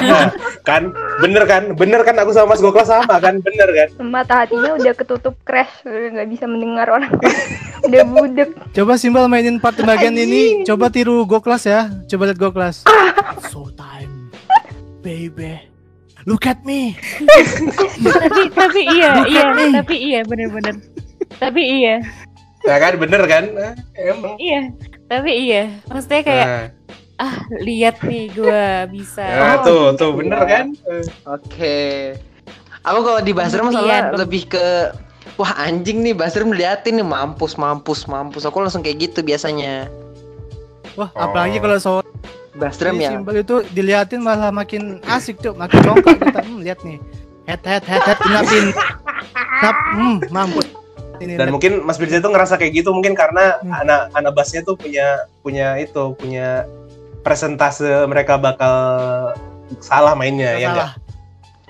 Nah, kan bener kan bener kan aku sama Mas Goklas sama kan bener kan Mata hatinya udah ketutup crash, nggak bisa mendengar orang. udah budek. Coba simbol mainin part bagian ini. Coba tiru go kelas ya. Coba lihat go kelas. It's show time. Baby. Look at me. tapi tapi iya, iya, tapi iya bener-bener. Tapi iya, ya kan bener kan Eh, emang iya. Tapi iya. Maksudnya kayak nah, ah lihat nih gua bisa. nah, Oh, tuh gitu tuh ya. bener kan Eh, Oke. Aku kalau di masalah pem- lebih ke Wah anjing nih Basram liatin nih mampus mampus mampus aku langsung kayak gitu biasanya Wah, Oh. apalagi kalau soal Basram ya simbol itu diliatin malah makin asik tuh, makin congkak kita. Hmm, lihat nih. Head head head head inapin. Nap, hmm, mampus. Ini dan nap. mungkin Mas Birja tuh ngerasa kayak gitu mungkin karena Hmm. anak anak bassnya tuh punya punya itu punya presentase mereka bakal salah mainnya ya enggak salah.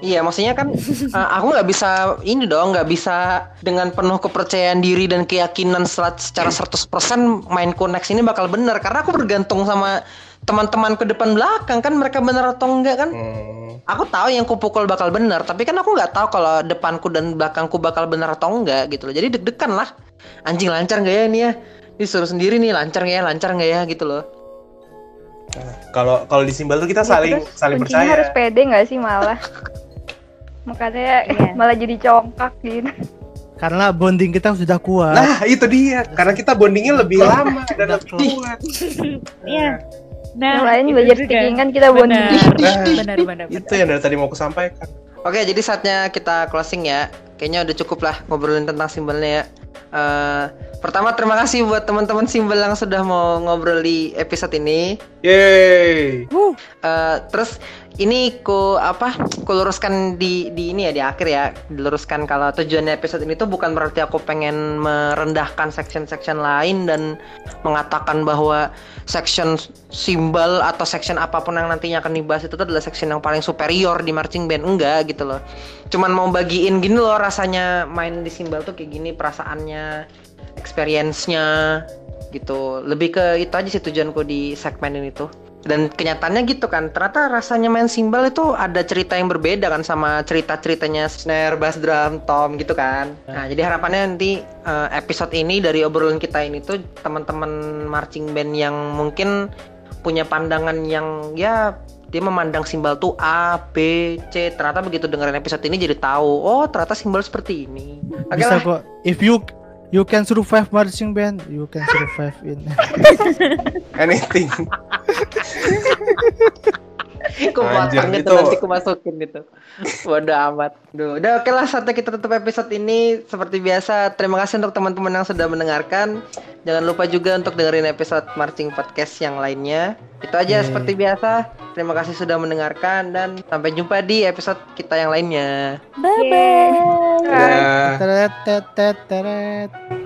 Iya maksudnya kan uh, aku nggak bisa ini dong nggak bisa dengan penuh kepercayaan diri dan keyakinan secara 100% main koneksi ini bakal benar. Karena aku bergantung sama teman-teman ke depan belakang kan mereka bener atau enggak kan? Hmm. aku tahu yang kupukul bakal bener tapi kan aku nggak tahu kalau depanku dan belakangku bakal bener atau enggak gitu loh. Jadi deg-degan lah. Anjing lancar nggak ya ini ya? Disuruh sendiri nih lancar nggak ya lancar nggak ya gitu loh Kalau kalau di simbal tuh kita Ya, saling terus saling percaya. harus pede nggak sih malah makanya Iya. malah jadi congkak gitu Karena bonding kita sudah kuat. Nah, itu dia. Karena kita bondingnya lebih lama dan lebih Ih. kuat. Iya. Nah, yang lain itu belajar kan kita Benar. bonding Nah, Benar, benar, itu benar. yang dari tadi mau aku sampaikan. Oke, jadi saatnya kita closing ya. Kayaknya udah cukup lah ngobrolin tentang simbolnya ya. Eh, pertama terima kasih buat teman-teman simbol yang sudah mau ngobrol di episode ini. Yeay. Eh, terus ini ku apa? Ku luruskan di di ini ya di akhir ya. Diluruskan kalau tujuannya episode ini tuh bukan berarti aku pengen merendahkan section-section lain dan mengatakan bahwa section simbol atau section apa pun yang nantinya akan dibahas itu tuh adalah section yang paling superior di marching band enggak gitu loh. Cuman mau bagiin gini loh rasanya main di simbol tuh kayak gini perasaannya, experience-nya gitu. Lebih ke itu aja sih tujuanku di segmen ini tuh. Dan kenyataannya gitu kan ternyata rasanya main simbal itu ada cerita yang berbeda kan sama cerita ceritanya snare bass drum tom gitu kan. Nah jadi harapannya nanti eh, episode ini dari obrolan kita ini tuh teman-teman marching band yang mungkin punya pandangan yang ya dia memandang simbal tuh A, B, C. Ternyata begitu dengerin episode ini jadi tahu. Oh, ternyata simbal seperti ini. Oke Bisa lah. kok. If you you can survive marching band, you can survive in. Anything. Aku potong gitu itu- nanti aku masukin gitu. Bodoh amat. Duh, udah oke lah saatnya kita tutup episode ini seperti biasa. Terima kasih untuk teman-teman yang sudah mendengarkan. Jangan lupa juga untuk dengerin episode Marching Podcast yang lainnya. Itu aja Yeay. seperti biasa. Terima kasih sudah mendengarkan dan sampai jumpa di episode kita yang lainnya. Bye bye. Teret, teret, teret.